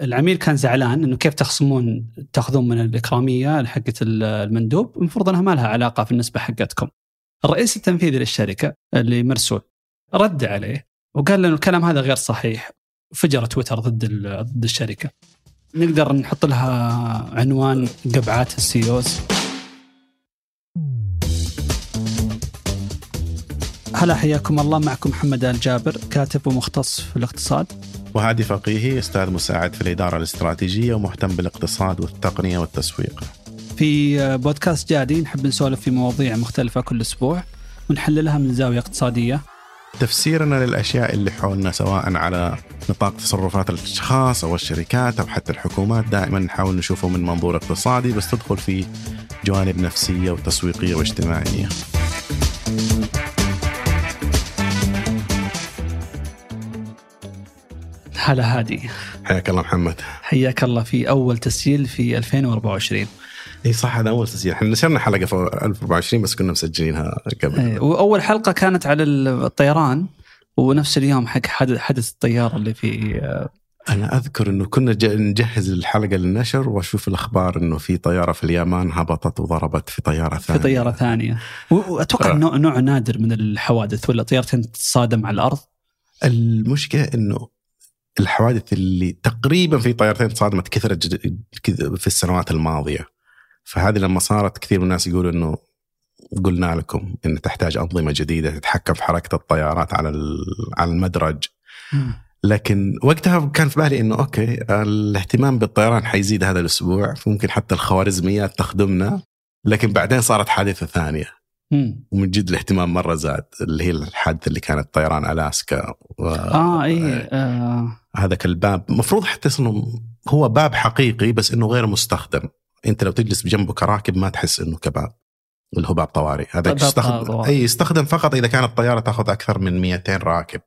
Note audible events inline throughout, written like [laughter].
العميل كان زعلان إنه كيف تخصمون تأخذون من الإكرامية حقت المندوب المفروض إنها ما لها علاقة في النسبة حقتكم. الرئيس التنفيذي للشركة اللي مرسول رد عليه وقال له الكلام هذا غير صحيح فجر تويتر ضد ضد الشركة. نقدر نحط لها عنوان قبعات السيوز هلا حياكم الله معكم محمد آل جابر كاتب ومختص في الاقتصاد وهادي فقيهي أستاذ مساعد في الإدارة الاستراتيجية ومهتم بالاقتصاد والتقنية والتسويق. في بودكاست جادي نحب نسولف في مواضيع مختلفة كل أسبوع ونحللها من زاوية اقتصادية. تفسيرنا للأشياء اللي حولنا سواء على نطاق تصرفات الأشخاص أو الشركات أو حتى الحكومات دائما نحاول نشوفه من منظور اقتصادي بس تدخل في جوانب نفسية وتسويقية واجتماعية. هلا هادي حياك الله محمد. حياك الله في أول تسجيل في 2024 إي صح هذا أول تسجيل. إحنا نشرنا حلقة في 2024 بس كنا مسجلينها قبل. أي. وأول حلقة كانت على الطيران ونفس اليوم حق حدث الطيارة اللي في أنا أذكر إنه كنا نجهز الحلقة للنشر وأشوف الأخبار إنه في طيارة في اليابان هبطت وضربت في طيارة ثانية. في طيارة ثانية. وأتوقع ف... نوع نوع نادر من الحوادث ولا طيارتين تتصادم على الأرض؟ المشكلة إنه الحوادث اللي تقريبا في طيارتين تصادمت كثرت في السنوات الماضية فهذه لما صارت كثير من الناس يقولوا إنه قلنا لكم إن تحتاج أنظمة جديدة تتحكم في حركة الطيارات على على المدرج لكن وقتها كان في بالي إنه أوكي الاهتمام بالطيران حيزيد هذا الأسبوع فممكن حتى الخوارزميات تخدمنا لكن بعدين صارت حادثة ثانية. ومن جد الاهتمام مرة زاد اللي هي الحادثة اللي كانت طيران ألاسكا و... آه اي آه. هذاك الباب. المفروض حتى إنه هو باب حقيقي بس إنه غير مستخدم. أنت لو تجلس بجنبه كراكب ما تحس إنه كباب اللي هو باب طوارئ. هذا يستخدم أي يستخدم فقط إذا كانت الطيارة تأخذ أكثر من 200 راكب.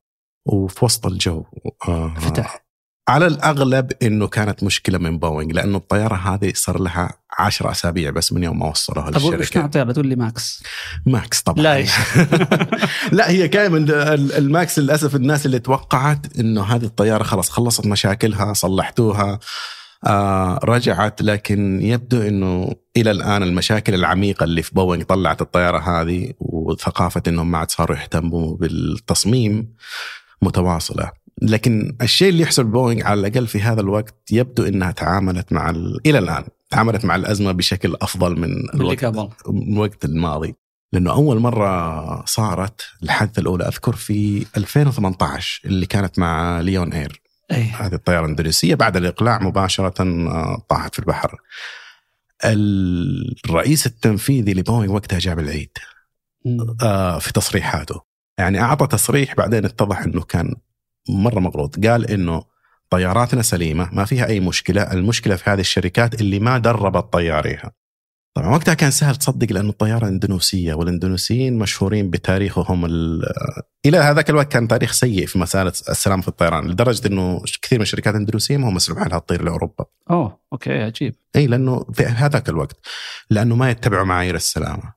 وفي وسط الجو. آه. فتح. على الأغلب إنه كانت مشكلة من بوينغ لأنه الطيارة هذه صار لها 10 أسابيع بس من يوم ما وصلوها للشركة. طب إيش نوع الطياره؟ تقول لي ماكس. ماكس طبعا. لا [laughs] لا هي كان من الماكس للأسف الناس اللي توقعت إنه هذه الطيارة خلاص خلصت مشاكلها صلحتوها آه رجعت لكن يبدو إنه إلى الآن المشاكل العميقة اللي في بوينغ طلعت الطيارة هذه وثقافة إنهم ما عاد صاروا يهتموا بالتصميم متواصلة. لكن الشيء اللي يحصل بوينغ على الأقل في هذا الوقت يبدو إنها تعاملت مع ال... إلى الآن تعاملت مع الأزمة بشكل أفضل من الوقت الوقت الماضي. لأنه أول مرة صارت الحادثة الأولى أذكر في 2018 اللي كانت مع ليون إير. أي. هذه الطيارة الإندونيسية بعد الإقلاع مباشرة طاحت في البحر. الرئيس التنفيذي لبوينغ وقتها جاب العيد آه في تصريحاته. يعني أعطى تصريح بعدين اتضح إنه كان مرة مغلوط قال إنه طياراتنا سليمة ما فيها أي مشكلة المشكلة في هذه الشركات اللي ما دربت طياريها طبعا وقتها كان سهل تصدق لأنه الطيارة إندونيسية والإندونيسيين مشهورين بتاريخهم إلى هذاك الوقت كان تاريخ سيء في مسألة السلام في الطيران لدرجة إنه كثير من الشركات الاندونيسيه ما هم مسموح لها تطير لأوروبا. أوه okay عجيب. إي لأنه في هذاك الوقت لأنه ما يتبعوا معايير السلامة.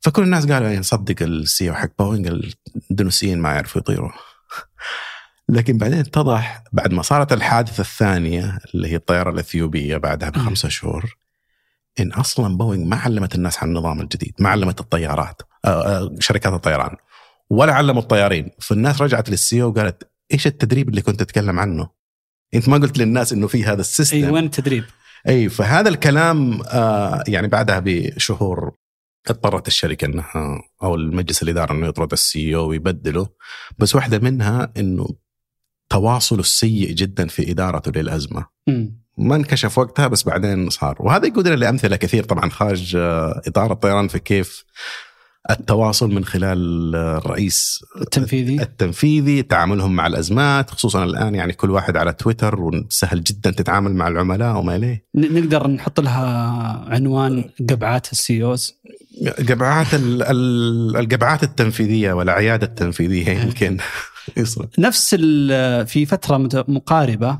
فكل الناس قالوا يعني نصدق ال CEO حق بوينغ الإندونيسيين ما يعرفوا يطيروا. لكن بعدين اتضح بعد ما صارت الحادثة الثانية اللي هي الطيارة الإثيوبية بعدها بخمسة شهور إن أصلا بوينغ ما علمت الناس عن النظام الجديد، ما علمت الطيارات شركات الطيران ولا علموا الطيارين، فالناس رجعت لل CEO وقالت إيش التدريب اللي كنت تتكلم عنه؟ أنت ما قلت للناس إنه في هذا ال system أي وين التدريب؟ أي فهذا الكلام آه يعني بعدها بشهور اضطرت الشركة إنها أو المجلس الاداره إنه يطرد ال CEO ويبدله بس واحدة منها إنه تواصله السيء جدا في إدارته للأزمة. م. ما انكشف وقتها بس بعدين صار. وهذا يقودنا لامثله كثير طبعا خارج إطار الطيران في كيف التواصل من خلال الرئيس التنفيذي. التنفيذي تعاملهم مع الأزمات خصوصا الآن يعني كل واحد على تويتر وسهل جدا تتعامل مع العملاء وما إليه. نقدر نحط لها عنوان قبعات السيوز؟ قبعات القبعات التنفيذية والعياده التنفيذية يمكن. [laughs] نفس في فترة مقاربة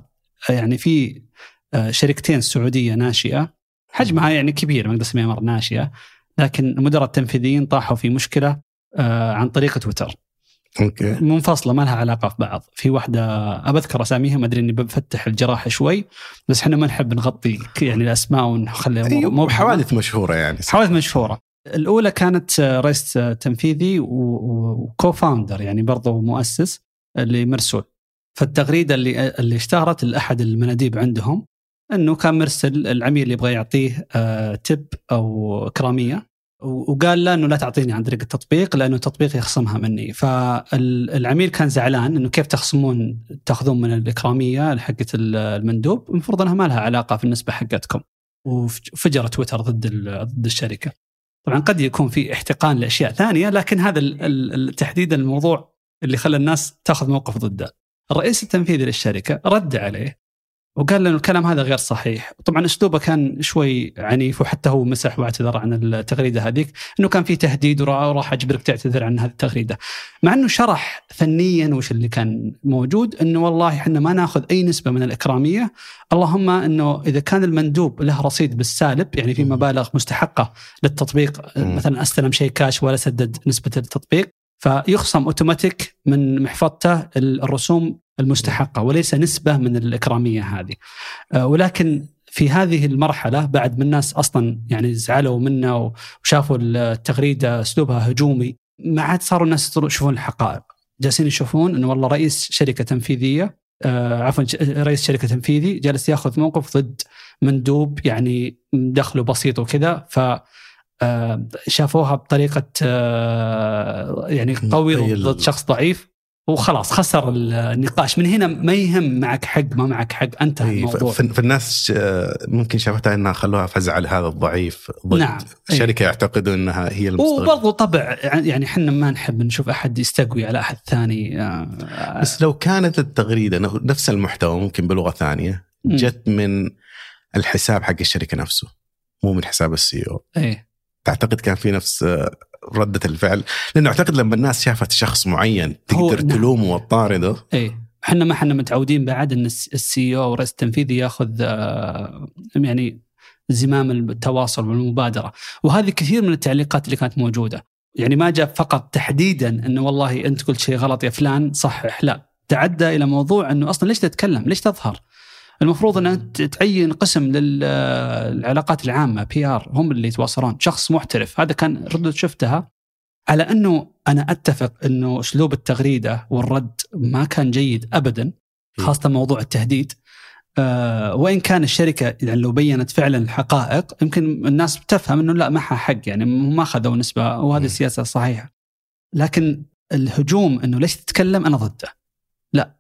يعني في شركتين سعودية ناشئة. حجمها يعني كبير ما أقدر أسميها مرة ناشئة. لكن المدراء التنفيذيين طاحوا في مشكلة عن طريق تويتر. أوكي. منفصله ما لها علاقة في بعض. في واحدة أذكر أساميها ما أدري إني بفتح الجراحه شوي بس إحنا ما نحب نغطي يعني الأسماء ونخليها أيوة مو حوادث مشهورة يعني. حوادث مشهورة. الأولى كانت رئيس تنفيذي وكو فاوندر يعني برضو مؤسس لمرسول. فالتغريدة اللي اللي اشتهرت لاحد المناديب عندهم إنه كان مرسل العميل يبغى يعطيه آه، تب أو كرامية. وقال له إنه لا تعطيني عن طريق التطبيق لأنه التطبيق يخصمها مني. فالعميل كان زعلان إنه كيف تخصمون تأخذون من الاكراميه حقت المندوب؟ المفروض إنها ما لها علاقة في النسبة حقتكم. وفجر تويتر ضد ضد الشركة. طبعا قد يكون في احتقان لأشياء ثانية لكن هذا تحديدا الموضوع اللي خلى الناس تأخذ موقف ضده. الرئيس التنفيذي للشركة رد عليه وقال له الكلام هذا غير صحيح. طبعا أسلوبه كان شوي عنيف وحتى هو مسح واعتذر عن التغريدة هذيك إنه كان في تهديد وراح أجبرك تعتذر عن هذه التغريدة. مع إنه شرح فنيا وش اللي كان موجود إنه والله إحنا ما نأخذ أي نسبة من الإكرامية. اللهم إنه إذا كان المندوب له رصيد بالسالب يعني في مبالغ مستحقة للتطبيق مثلا أستلم شيء كاش ولا سدد نسبة التطبيق فيخصم أوتوماتيك من محفظته الرسوم المستحقة وليس نسبة من الإكرامية هذه. آه، ولكن في هذه المرحلة بعد ما الناس أصلا يعني زعلوا منا وشافوا التغريدة أسلوبها هجومي ما عاد صاروا الناس يشوفون الحقائق. جالسين يشوفون إنه والله رئيس شركة تنفيذية آه عفوا رئيس شركة تنفيذي جالس يأخذ موقف ضد مندوب يعني دخله بسيط وكذا ف آه، شافوها بطريقة يعني قوي ضد شخص ضعيف وخلاص خسر النقاش. من هنا ما يهم معك حق ما معك حق. انتهى الموضوع فالناس آه، ممكن شافتها إنها خلوها فزع لهذا الضعيف. ضد نعم. شركه أيه. يعتقدوا إنها هي المستغل وبرضو طبع يعني إحنا ما نحب نشوف أحد يستقوي على أحد ثاني بس لو كانت التغريدة نفس المحتوى ممكن بلغة ثانية جت من الحساب حق الشركة نفسه مو من حساب السي أو إيه. تعتقد كان في نفس ردة الفعل لأنه أعتقد لما الناس شافت شخص معين تقدر نعم. تلومه وتطارده. إيه. إحنا ما إحنا متعودين بعد إن السي أو والرئيس التنفيذي يأخذ آه، يعني زمام التواصل والمبادرة. وهذه كثير من التعليقات اللي كانت موجودة. يعني ما جاء فقط تحديدا إنه والله أنت قلت شيء غلط يا فلان صحح. لا. تعدى إلى موضوع إنه أصلا ليش تتكلم؟ ليش تظهر؟ المفروض ان تعين قسم للعلاقات العامة PR هم اللي يتواصلون شخص محترف. هذا كان ردة شفتها على أنه أنا أتفق أنه أسلوب التغريدة والرد ما كان جيد ابدا خاصة موضوع التهديد. أه وإن كان الشركة يعني لو بينت فعلا الحقائق يمكن الناس تفهم أنه لا معها حق يعني ما اخذوا نسبة وهذه السياسة الصحيحه لكن الهجوم أنه ليش تتكلم؟ أنا ضده. لا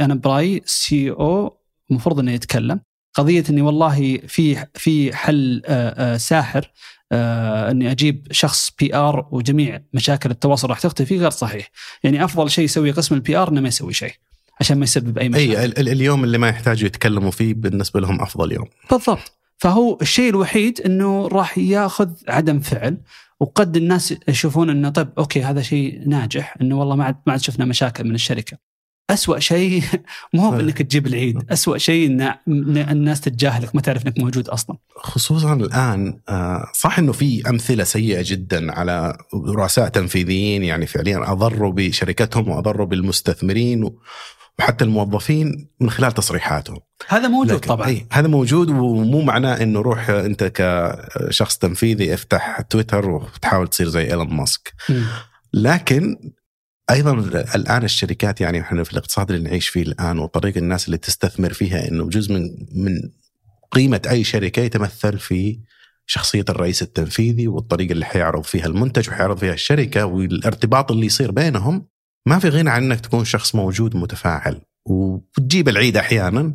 أنا برأيي CEO المفروض إنه يتكلم. قضية إني والله في في حل آه، آه، ساحر آه، إني أجيب شخص PR وجميع مشاكل التواصل راح تختفي غير صحيح. يعني أفضل شيء يسوي قسم ال PR إنه ما يسوي شيء عشان ما يسبب أي مشاكل. اي اليوم اللي ما يحتاجوا يتكلموا فيه بالنسبة لهم أفضل يوم. بالضبط. فهو الشيء الوحيد إنه راح ياخذ عدم فعل وقد الناس يشوفون إنه طيب okay هذا شيء ناجح إنه والله ما عاد ما عاد شفنا مشاكل من الشركة. أسوأ شيء [laughs] مو هو إنك تجيب العيد، أسوأ شيء إن الناس تتجاهلك ما تعرف إنك موجود أصلا. خصوصا الآن آه، صح إنه في أمثلة سيئة جدا على رؤساء تنفيذيين يعني فعليا أضروا بشركتهم وأضروا بالمستثمرين وحتى الموظفين من خلال تصريحاتهم. هذا موجود طبعا. أي هذا موجود ومو معناه إنه روح أنت كشخص تنفيذي افتح تويتر وتحاول تصير زي إيلون ماسك. لكن أيضا الآن الشركات يعني إحنا في الاقتصاد اللي نعيش فيه الآن وطريقه الناس اللي تستثمر فيها إنه جزء من من قيمة أي شركة يتمثل في شخصية الرئيس التنفيذي والطريقة اللي حيعرض فيها المنتج وحيعرض فيها الشركة والارتباط اللي يصير بينهم. ما في غنى عن إنك تكون شخص موجود متفاعل. وتجيب العيد أحيانا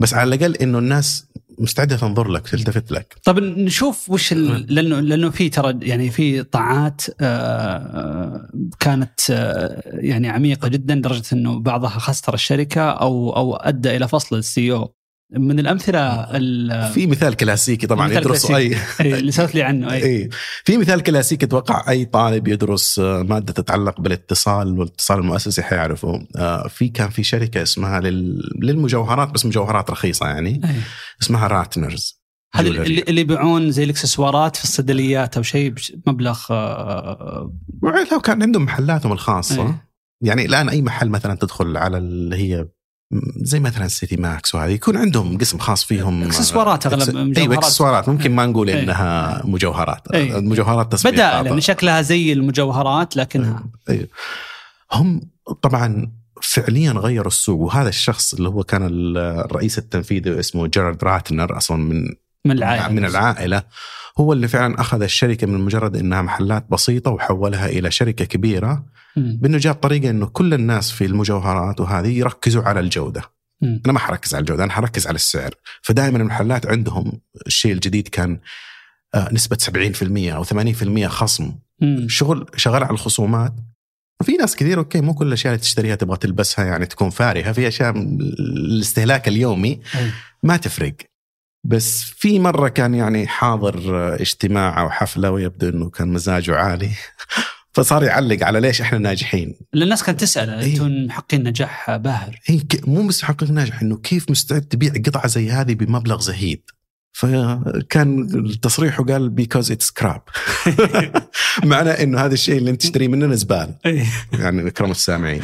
بس على الأقل إنه الناس مستعدة تنظر لك تلتفت لك. طب نشوف وش ال... لأنه لأنه في ترى يعني في طاعات آه كانت آه يعني عميقة جدا لدرجة إنه بعضها خسر الشركة أو أو أدى إلى فصل السي أو من الأمثلة في مثال كلاسيكي طبعا مثال يدرس اي [laughs] اللي سولت لي عنه أي إيه. في مثال كلاسيكي أتوقع أي طالب يدرس آه، مادة تتعلق بالاتصال والاتصال المؤسسي حيعرفه آه، في كان في شركة اسمها للمجوهرات بس مجوهرات رخيصة يعني أي. اسمها راتنرز هذه اللي, يبيعون زي الإكسسوارات في الصيدليات أو شيء بمبلغ آه، لو كان عندهم محلاتهم الخاصة أي. يعني الآن أي محل مثلا تدخل على اللي هي زي مثلا سيتي ماكس وهذه يكون عندهم قسم خاص فيهم. إكسسوارات أغلب أيوه مجوهرات. إكسسوارات. ممكن ما نقول. إنها مجوهرات. إيه. مجوهرات تصميم بدائل. يعني شكلها زي المجوهرات لكنها. أيوه. هم طبعا فعليا غيروا السوق وهذا الشخص اللي هو كان الرئيس التنفيذي اسمه جيرارد راتنر أصلا من من العائلة. من العائلة هو اللي فعلا أخذ الشركة من مجرد إنها محلات بسيطة وحولها إلى شركة كبيرة. مم. بأنه جاب طريقة إنه كل الناس في المجوهرات وهذه يركزوا على الجودة مم. أنا ما حركز على الجودة أنا حركز على السعر فدائما المحلات عندهم الشيء الجديد كان آه، نسبة 70% أو 80% خصم مم. شغل شغال على الخصومات وفي ناس كثير أوكي مو كل الأشياء اللي تشتريها تبغى تلبسها يعني تكون فارهة في أشياء الاستهلاك اليومي. ما تفرق بس في مرة كان يعني حاضر اجتماع أو حفلة ويبدو إنه كان مزاجه عالي [laughs] فصار يعلق على ليش إحنا ناجحين. لأن الناس كانت تسأل إيه. أنتم محققين نجاح باهر؟ هي ك- مو بس حقيقة ناجح إنه كيف مستعد تبيع قطعة زي هذه بمبلغ زهيد؟ فكان تصريحه قال بيكوز اتس كراب معنى إنه هذا الشيء اللي أنت تشتريه مننا زباله إيه. يعني اكرم السامعين.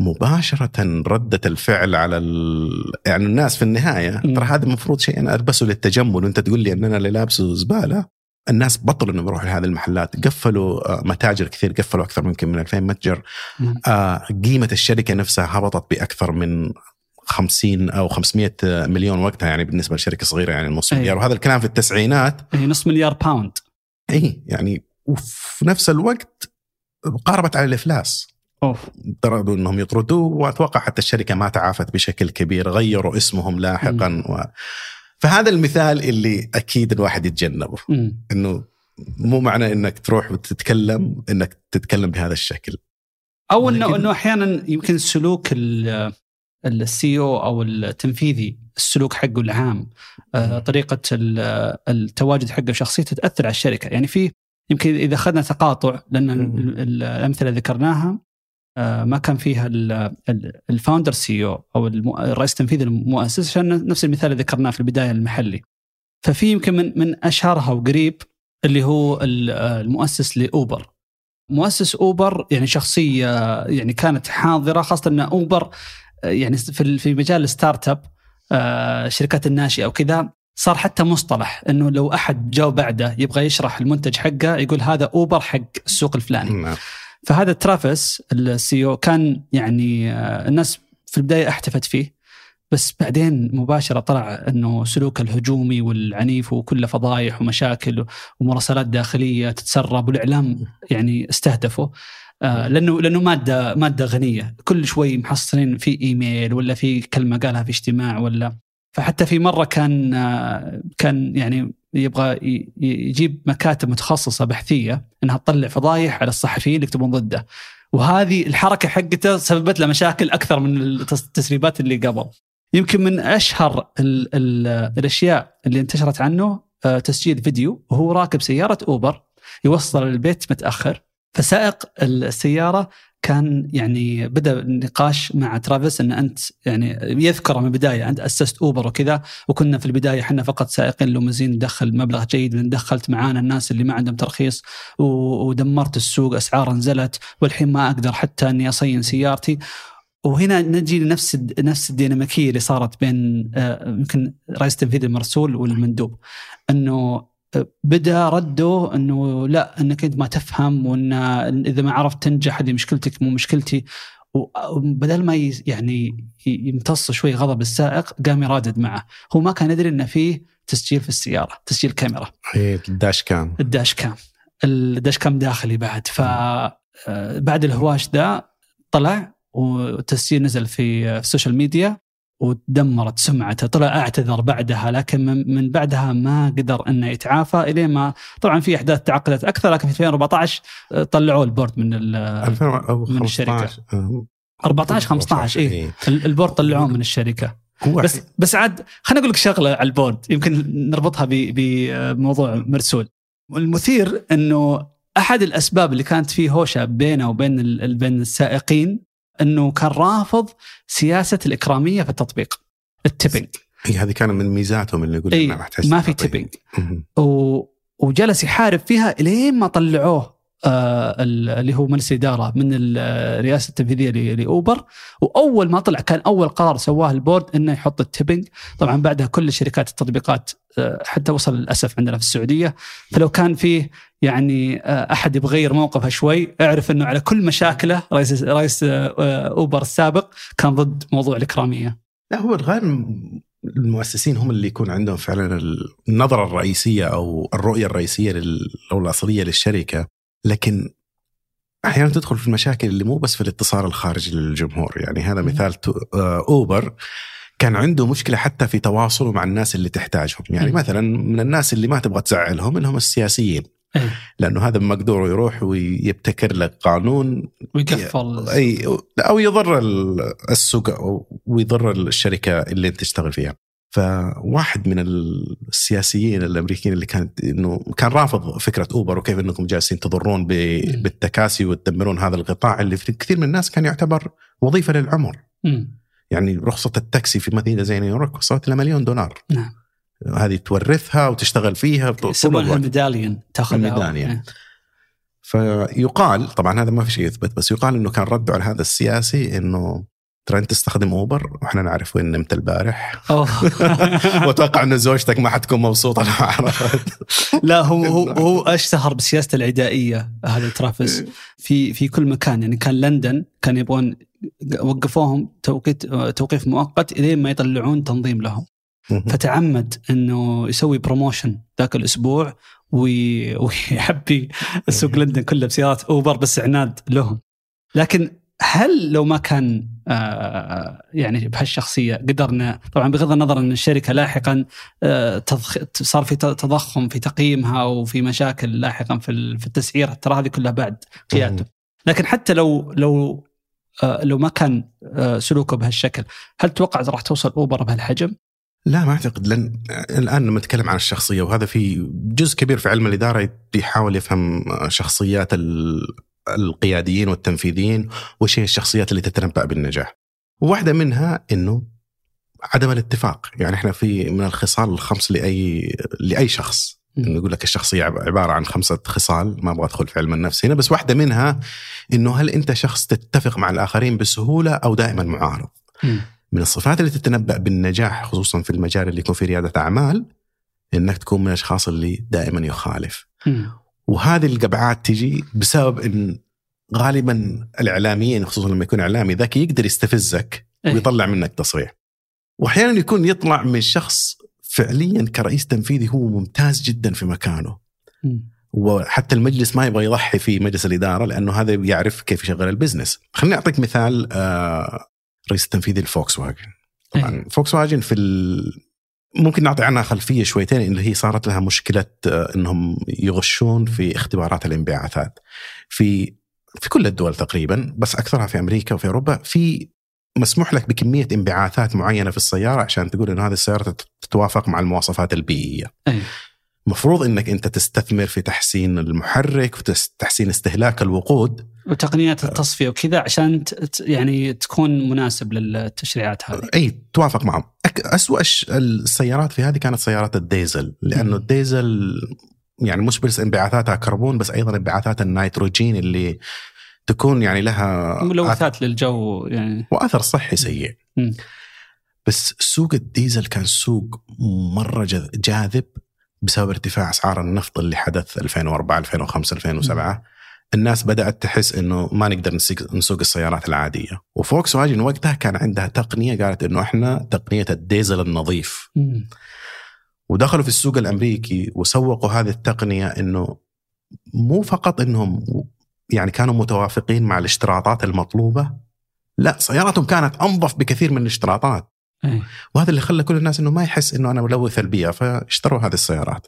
مباشرة ردة الفعل على ال... يعني الناس في النهاية. ترى هذا المفروض شيء أنا ألبسه للتجمل وأنت تقول لي أن أنا اللي لابسه زبالة؟ الناس بطلوا إنهم يروحوا لهذه المحلات. قفلوا آه، متاجر كثير قفلوا أكثر يمكن من 2000 متجر. مم. آه، قيمة الشركة نفسها هبطت بأكثر من 50 أو 500 مليون وقتها يعني بالنسبة لشركة صغيرة يعني نص أي. مليار وهذا الكلام في التسعينات. إيه، نص مليار pound اي يعني وفي نفس الوقت قاربت على الإفلاس. أوف. اضطروا إنهم يطردوه وأتوقع حتى الشركة ما تعافت بشكل كبير غيروا اسمهم لاحقا و... فهذا المثال اللي أكيد الواحد يتجنبه. إنه مو معنى إنك تروح وتتكلم إنك تتكلم بهذا الشكل. أو انه إنه أحيانا يمكن سلوك ال CEO أو التنفيذي السلوك حقه العام آه، طريقة ال- التواجد حقه شخصيته تأثر على الشركة. يعني في يمكن إذا أخذنا تقاطع لأن الأمثلة اللي ذكرناها ما كان فيها ال- ال- ال founder CEO أو الرئيس التنفيذي المؤسس عشان نفس المثال اللي ذكرناه في البداية المحلي. ففي يمكن من من أشهرها وقريب اللي هو ال- المؤسس لأوبر. مؤسس أوبر يعني شخصية يعني كانت حاضرة خاصة إن أوبر آه، يعني في في مجال ال startup آه، الشركات الناشئة وكذا صار حتى مصطلح إنه لو أحد جاء بعده يبغى يشرح المنتج حقه يقول هذا أوبر حق السوق الفلاني. نعم. فهذا ترافيس ال CEO كان يعني آه، الناس في البداية احتفت فيه بس بعدين مباشرة طلع إنه سلوكه الهجومي والعنيف وكله فضايح ومشاكل ومراسلات داخلية تتسرب والإعلام يعني استهدفه آه، لأنه لأنه مادة مادة غنية. كل شوي محصلين في إيميل ولا في كلمة قالها في اجتماع ولا. فحتى في مرة كان آه، كان يعني يبغى يجيب مكاتب متخصصة بحثية إنها تطلع فضايح على الصحفيين اللي يكتبون ضده. وهذه الحركة حقته سببت له مشاكل أكثر من التس- التسريبات اللي قبل. يمكن من أشهر ال ال الأشياء اللي انتشرت عنه آه، تسجيل فيديو وهو راكب سيارة أوبر يوصل البيت متأخر فسائق السيارة كان يعني بدأ النقاش مع ترافيس إن أنت يعني يذكر من البداية أنت أسست أوبر وكذا وكنا في البداية إحنا فقط سائقين لومزين ندخل مبلغ جيد لأن دخلت معانا الناس اللي ما عندهم ترخيص ودمرت السوق أسعار نزلت والحين ما أقدر حتى إني أصين سيارتي. وهنا نجي لنفس نفس الديناميكية اللي صارت بين آه، يمكن رئيس تنفيذي المرسول والمندوب إنه بدا رده إنه لا إنك أنت ما تفهم وإن إذا ما عرفت تنجح هذه مشكلتك مو مشكلتي. وبدل ما يعني يمتص شوي غضب السائق قام يرادد معه. هو ما كان يدري انه فيه تسجيل في السيارة تسجيل كاميرا. هي الداش كام. الداش كام. الداش كام داخلي بعد. ف بعد الهواش ذا طلع والتسجيل نزل في ال social media. ودمرت سمعته طلع اعتذر بعدها لكن من, من بعدها ما قدر إنه يتعافى الين ما طبعا في أحداث تعقدت أكثر لكن في 2014 آه، طلعوه ال board من ال 2015 من الشركة. آه، 14 15 اي. ال board طلعوه من الشركة. بس بس عاد خليني أقول لك شغلة على ال board يمكن نربطها بموضوع مرسول. المثير إنه أحد الأسباب اللي كانت فيه هوشة بينه وبين بين السائقين إنه كان رافض سياسة الإكرامية في التطبيق ال tipping. هي هذه كان من ميزاتهم اللي يقول اي ما محتاج ما في. و... وجلس يحارب فيها إلين ما طلعوه. اللي هو مجلس الإدارة من الرئاسة التنفيذية لأوبر. وأول ما طلع كان أول قرار سواه ال board إنه يحط ال tipping طبعا بعدها كل شركات التطبيقات آه، حتى وصل للأسف عندنا في السعودية. فلو كان فيه يعني آه، أحد يبغى يغير موقفه شوي اعرف إنه على كل مشاكله رئيس رئيس آه، آه، أوبر السابق كان ضد موضوع الإكرامية. لا هو الغالب المؤسسين هم اللي يكون عندهم فعلا النظرة الرئيسية أو الرؤية الرئيسية أو الأصلية للشركة. لكن أحيانا تدخل في المشاكل اللي مو بس في الاتصال الخارجي للجمهور يعني هذا. مثال آه، أوبر كان عنده مشكلة حتى في تواصله مع الناس اللي تحتاجهم يعني. مثلا من الناس اللي ما تبغى تزعلهم اللي هم السياسيين أي. لأنه هذا بمقدوره يروح ويبتكر لك قانون ويقفل أي أو يضر ال- السوق ويضر الشركة اللي أنت تشتغل فيها فواحد من السياسيين الأمريكيين اللي كانت إنه كان رافض فكرة أوبر وكيف إنكم جالسين تضرون بالتكاسي وتدمرون هذا القطاع اللي في كثير من الناس كان يعتبر وظيفة للعمر مم. يعني رخصة التاكسي في مدينة زي نيويورك وصلت إلى مليون دولار نعم هذه تورثها وتشتغل فيها يسمونها ال medallion تاخذها ال medallion. إيه. فيقال طبعا هذا ما في شيء يثبت بس يقال إنه كان رده على هذا السياسي إنه ترى تستخدم اوبر؟ وإحنا نعرف وين نمت البارح. [laughs] وأتوقع انه زوجتك ما حتكون مبسوطة لو عرفت [laughs] لا هو هو [laughs] هو اشتهر بسياسة العدائية هذا ترافيس. في في كل مكان يعني كان لندن كان يبغون وقفوهم توقيت توقيف مؤقت إلين ما يطلعون تنظيم لهم. فتعمد إنه يسوي promotion ذاك الأسبوع وي- ويحبي سوق لندن كله بسيارات أوبر بس عناد لهم. لكن هل لو ما كان يعني بهالشخصية قدرنا طبعا بغض النظر أن الشركة لاحقا آه، تضخ... صار في تضخم في تقييمها وفي مشاكل لاحقا في في التسعير ترى هذه كلها بعد قيادته لكن حتى لو لو آه، لو ما كان آه، سلوكه بهالشكل هل تتوقع راح توصل أوبر بهالحجم؟ لا ما أعتقد لأن الآن لما نتكلم عن الشخصية وهذا في جزء كبير في علم الإدارة بيحاول يفهم شخصيات ال- القياديين والتنفيذيين وش هي الشخصيات اللي تتنبأ بالنجاح. وواحدة منها إنه عدم الاتفاق، يعني إحنا في من الخصال الخمس لأي لأي شخص إنه يقول لك الشخصية عب- عبارة عن خمسة خصال ما أبغى أدخل في علم النفس هنا بس واحدة منها إنه هل أنت شخص تتفق مع الآخرين بسهولة أو دائما معارض؟ من الصفات اللي تتنبأ بالنجاح خصوصا في المجال اللي يكون فيه ريادة أعمال إنك تكون من الأشخاص اللي دائما يخالف. وهذه القبعات تجي بسبب إن غالبا الإعلاميين خصوصا لما يكون إعلامي ذكي يقدر يستفزك إيه. ويطلع منك تصريح وأحيانا يكون يطلع من شخص فعليا كرئيس تنفيذي هو ممتاز جدا في مكانه. وحتى المجلس ما يبغى يضحي في مجلس الإدارة لأنه هذا يعرف كيف يشغل ال business. خليني أعطيك مثال آه، رئيس التنفيذي لفوكس واجن. طبعا فوكس واجن في. ممكن نعطي عنها خلفية شويتين اللي هي صارت لها مشكلة آه، إنهم يغشون في اختبارات الانبعاثات. في في كل الدول تقريبا بس أكثرها في أمريكا وفي أوروبا في مسموح لك بكمية انبعاثات معينة في السيارة عشان تقول ان هذه السيارة تتوافق مع المواصفات البيئية. أي. مفروض إنك أنت تستثمر في تحسين المحرك في تحسين استهلاك الوقود وتقنيات التصفية وكذا عشان يعني تكون مناسب للتشريعات هذه. أي توافق معهم الش- السيارات في هذه كانت سيارات الديزل لأنه. الديزل يعني مش بس انبعاثاتها كربون بس أيضا انبعاثات النيتروجين اللي تكون يعني لها ملوثات للجو يعني وأثر صحي سيء مم. بس سوق الديزل كان سوق مرة جاذب بسبب ارتفاع أسعار النفط اللي حدث 2004 2005 2007 الناس بدأت تحس إنه ما نقدر نسوق السيارات العادية وفوكس واجن وقتها كان عندها تقنية قالت إنه إحنا تقنية الديزل النظيف مم. ودخلوا في السوق الأمريكي وسوقوا هذه التقنية إنه مو فقط إنهم يعني كانوا متوافقين مع الاشتراطات المطلوبة لا سياراتهم كانت أنظف بكثير من الاشتراطات أي. وهذا اللي خلى كل الناس إنه ما يحس إنه أنا ملوث البيئة فاشتروا هذه السيارات.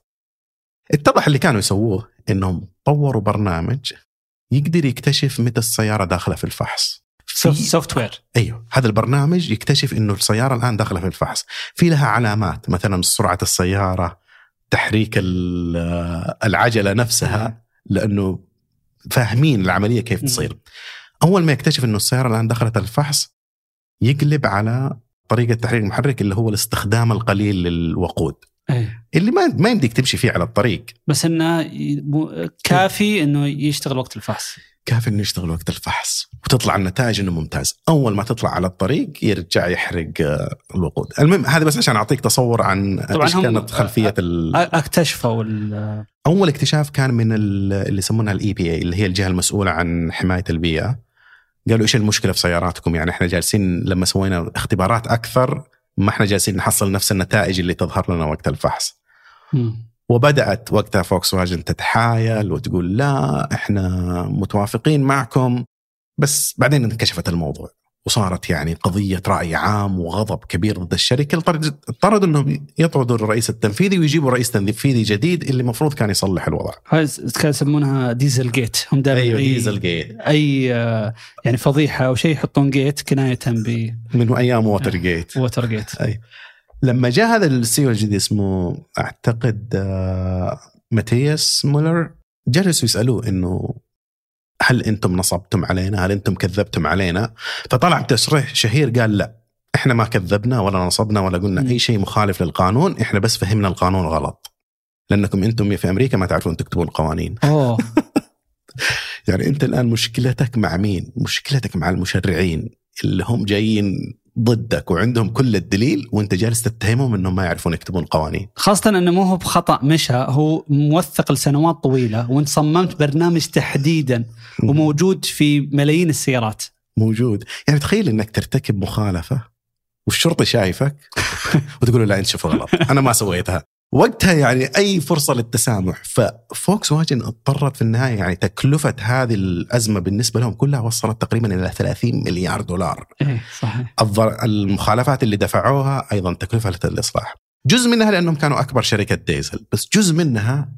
اتضح اللي كانوا يسووه إنهم طوروا برنامج يقدر يكتشف متى السيارة داخلة في الفحص. سوفت وير. أيوه هذا البرنامج يكتشف إنه السيارة الآن داخلة في الفحص، في لها علامات مثلا سرعة السيارة، تحريك ال- العجلة نفسها لأنه فاهمين العملية كيف. تصير. أول ما يكتشف إنه السيارة الآن دخلت الفحص يقلب على طريقة تحريك المحرك اللي هو الاستخدام القليل للوقود. أي. اللي ما ما يمديك تمشي فيه على الطريق. بس إنه كافي إنه يشتغل وقت الفحص. كافي إنه يشتغل وقت الفحص وتطلع النتائج إنه ممتاز. أول ما تطلع على الطريق يرجع يحرق آه، الوقود. المهم هذا بس عشان أعطيك تصور عن إيش كانت خلفية اكتشفوا ال- أول اكتشاف كان من ال- اللي يسمونها ال EPA اللي هي الجهة المسؤولة عن حماية البيئة. قالوا إيش المشكلة في سياراتكم؟ يعني إحنا جالسين لما سوينا اختبارات أكثر ما إحنا جالسين نحصل نفس النتائج اللي تظهر لنا وقت الفحص. وبدأت وقتها فوكس واجن تتحايل وتقول لا إحنا متوافقين معكم. بس بعدين انكشفت الموضوع وصارت يعني قضية رأي عام وغضب كبير ضد الشركة. اضطروا إنهم يطردوا الرئيس التنفيذي ويجيبوا رئيس تنفيذي جديد اللي المفروض كان يصلح الوضع. هاي كانوا يسمونها Dieselgate هم دائما أيوه أي- Dieselgate أي آه، يعني فضيحة أو شيء يحطون gate كناية من أيام Watergate Watergate أي. لما جاء هذا ال CEO الجديد اسمه أعتقد آه، ماتياس مولر جلسوا يسألوه إنه هل أنتم نصبتم علينا؟ هل أنتم كذبتم علينا؟ فطلع بتصريح شهير قال لا إحنا ما كذبنا ولا نصبنا ولا قلنا مم. أي شيء مخالف للقانون، إحنا بس فهمنا القانون غلط. لأنكم أنتم في أمريكا ما تعرفون تكتبون قوانين. أوه [laughs] يعني أنت الآن مشكلتك مع مين؟ مشكلتك مع المشرعين اللي هم جايين ضدك وعندهم كل الدليل وانت جالس تتهمهم إنهم ما يعرفون يكتبون قوانين. خاصة إنه مو هو بخطأ مشى هو موثق لسنوات طويلة وانت صممت برنامج تحديدا وموجود في ملايين السيارات موجود، يعني تخيل إنك ترتكب مخالفة والشرطي شايفك [laughs] وتقول له لا أنت شوف غلط، أنا ما سويتها. وقتها يعني أي فرصة للتسامح ففوكس واجن اضطرت في النهاية يعني تكلفة هذه الأزمة بالنسبة لهم كلها وصلت تقريبا إلى 30 مليار دولار. إيه صحيح المخالفات اللي دفعوها أيضا تكلفة الاصلاح. جزء منها لأنهم كانوا أكبر شركة ديزل، بس جزء منها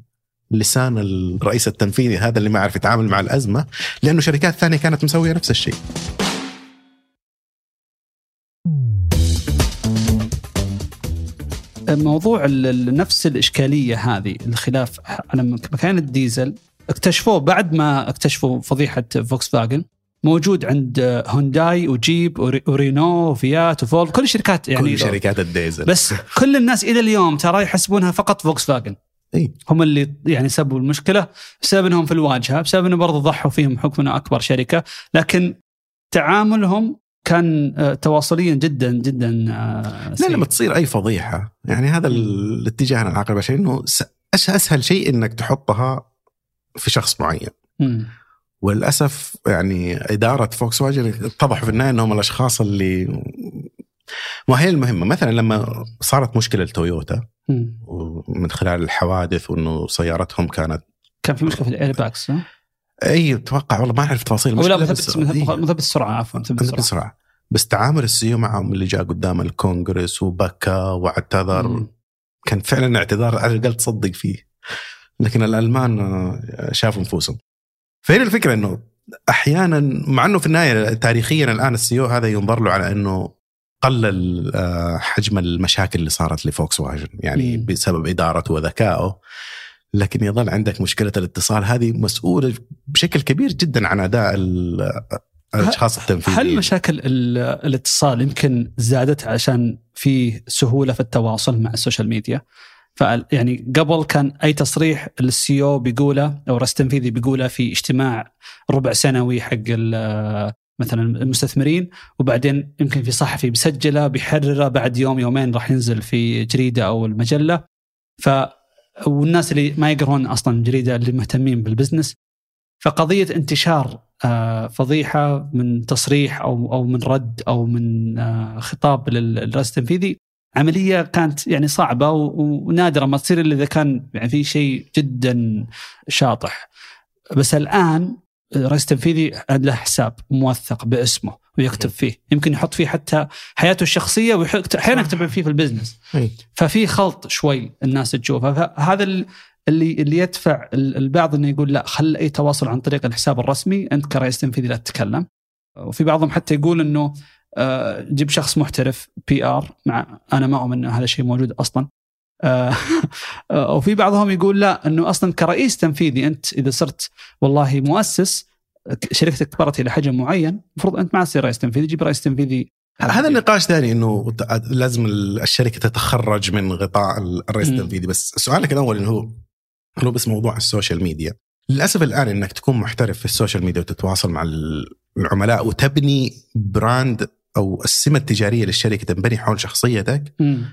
لسان الرئيس التنفيذي هذا اللي ما عرف يتعامل مع الأزمة لأنه شركات ثانية كانت مسوية نفس الشيء. موضوع نفس الإشكالية هذه الخلاف. على مكان الديزل اكتشفوه بعد ما اكتشفوا فضيحة فوكس فاجن موجود عند هونداي وجيب وري- ورينو وفيات وفولفو كل الشركات يعني كل شركات الديزل. بس كل الناس إلى اليوم ترى يحسبونها فقط فوكس فاجن إي. هم اللي يعني سببوا المشكلة بسبب إنهم في الواجهة بسبب إنه برضه ضحوا فيهم إنه أكبر شركة لكن تعاملهم كان آه، تواصليا جدا جدا آه، لا سيء. لما تصير أي فضيحة يعني هذا ال- الاتجاه العقل البشري إنه أسهل شيء إنك تحطها في شخص معين. وللأسف يعني إدارة فوكس واجن اتضحوا في النهاية إنهم الأشخاص اللي ما هي المهمة مثلا لما صارت مشكلة لتويوتا. ومن خلال الحوادث وإنه سيارتهم كانت كان في مشكلة في ال airbags؟ اي أتوقع والله ما أعرف تفاصيل لا المشكلة مثبت بس مثبت إيه. مثبت السرعه عفوا مثبت السرعه بس تعامل ال CEO معهم اللي جاء قدام الكونغرس وبكى واعتذر. كان فعلا اعتذار على الأقل تصدق فيه. لكن الألمان شافوا نفوسهم فهنا الفكرة إنه أحيانا مع إنه في النهاية تاريخيا الآن ال CEO هذا ينظر له على إنه قلل آه، حجم المشاكل اللي صارت لفوكس واجن يعني مم. بسبب إدارته وذكائه. لكن يظل عندك مشكلة الاتصال. هذه مسؤولة بشكل كبير جدا عن أداء ال- الاشخاص التنفيذيين هل مشاكل ال- الاتصال يمكن زادت عشان في سهولة في التواصل مع ال social media؟ ف يعني قبل كان أي تصريح ال CEO بيقوله أو رئيس تنفيذي بيقوله في اجتماع ربع سنوي حق مثلا المستثمرين وبعدين يمكن في صحفي بيسجله بيحرره بعد يوم يومين راح ينزل في جريدة أو المجلة ف والناس اللي ما يقرون أصلا الجريده اللي مهتمين بالبزنس فقضية انتشار آه، فضيحة من تصريح أو أو من رد أو من آه، خطاب لل- للرئيس التنفيذي عملية كانت يعني صعبة ونادرة ما تصير إلا إذا كان يعني في شيء جدا شاطح. بس الآن الرئيس التنفيذي له حساب موثق باسمه ويكتب فيه. يمكن يحط فيه حتى حياته الشخصية واحيانا يكتب فيه في ال business. إي. ففي خلط شوي الناس تشوفه. فهذا اللي اللي يدفع ال- البعض إنه يقول لا خل أي تواصل عن طريق الحساب الرسمي أنت كرئيس تنفيذي لا تتكلم. وفي بعضهم حتى يقول إنه آه، جيب شخص محترف PR مع أنا ما أؤمن ان هذا الشيء موجود أصلا. آه، آه، وفي بعضهم يقول لا إنه أصلا كرئيس تنفيذي أنت إذا صرت والله مؤسس شركتك كبرت إلى حجم معين المفروض أنت ما تصير رئيس تنفيذي جيب رئيس تنفيذي. هذا النقاش ثاني إنه لازم الشركة تتخرج من غطاء الرئيس. التنفيذي. بس سؤالك الأول إنه هو هو بس موضوع ال social media للأسف الآن إنك تكون محترف في ال social media وتتواصل مع ال- العملاء وتبني brand أو السمة التجارية للشركة تنبني حول شخصيتك مم.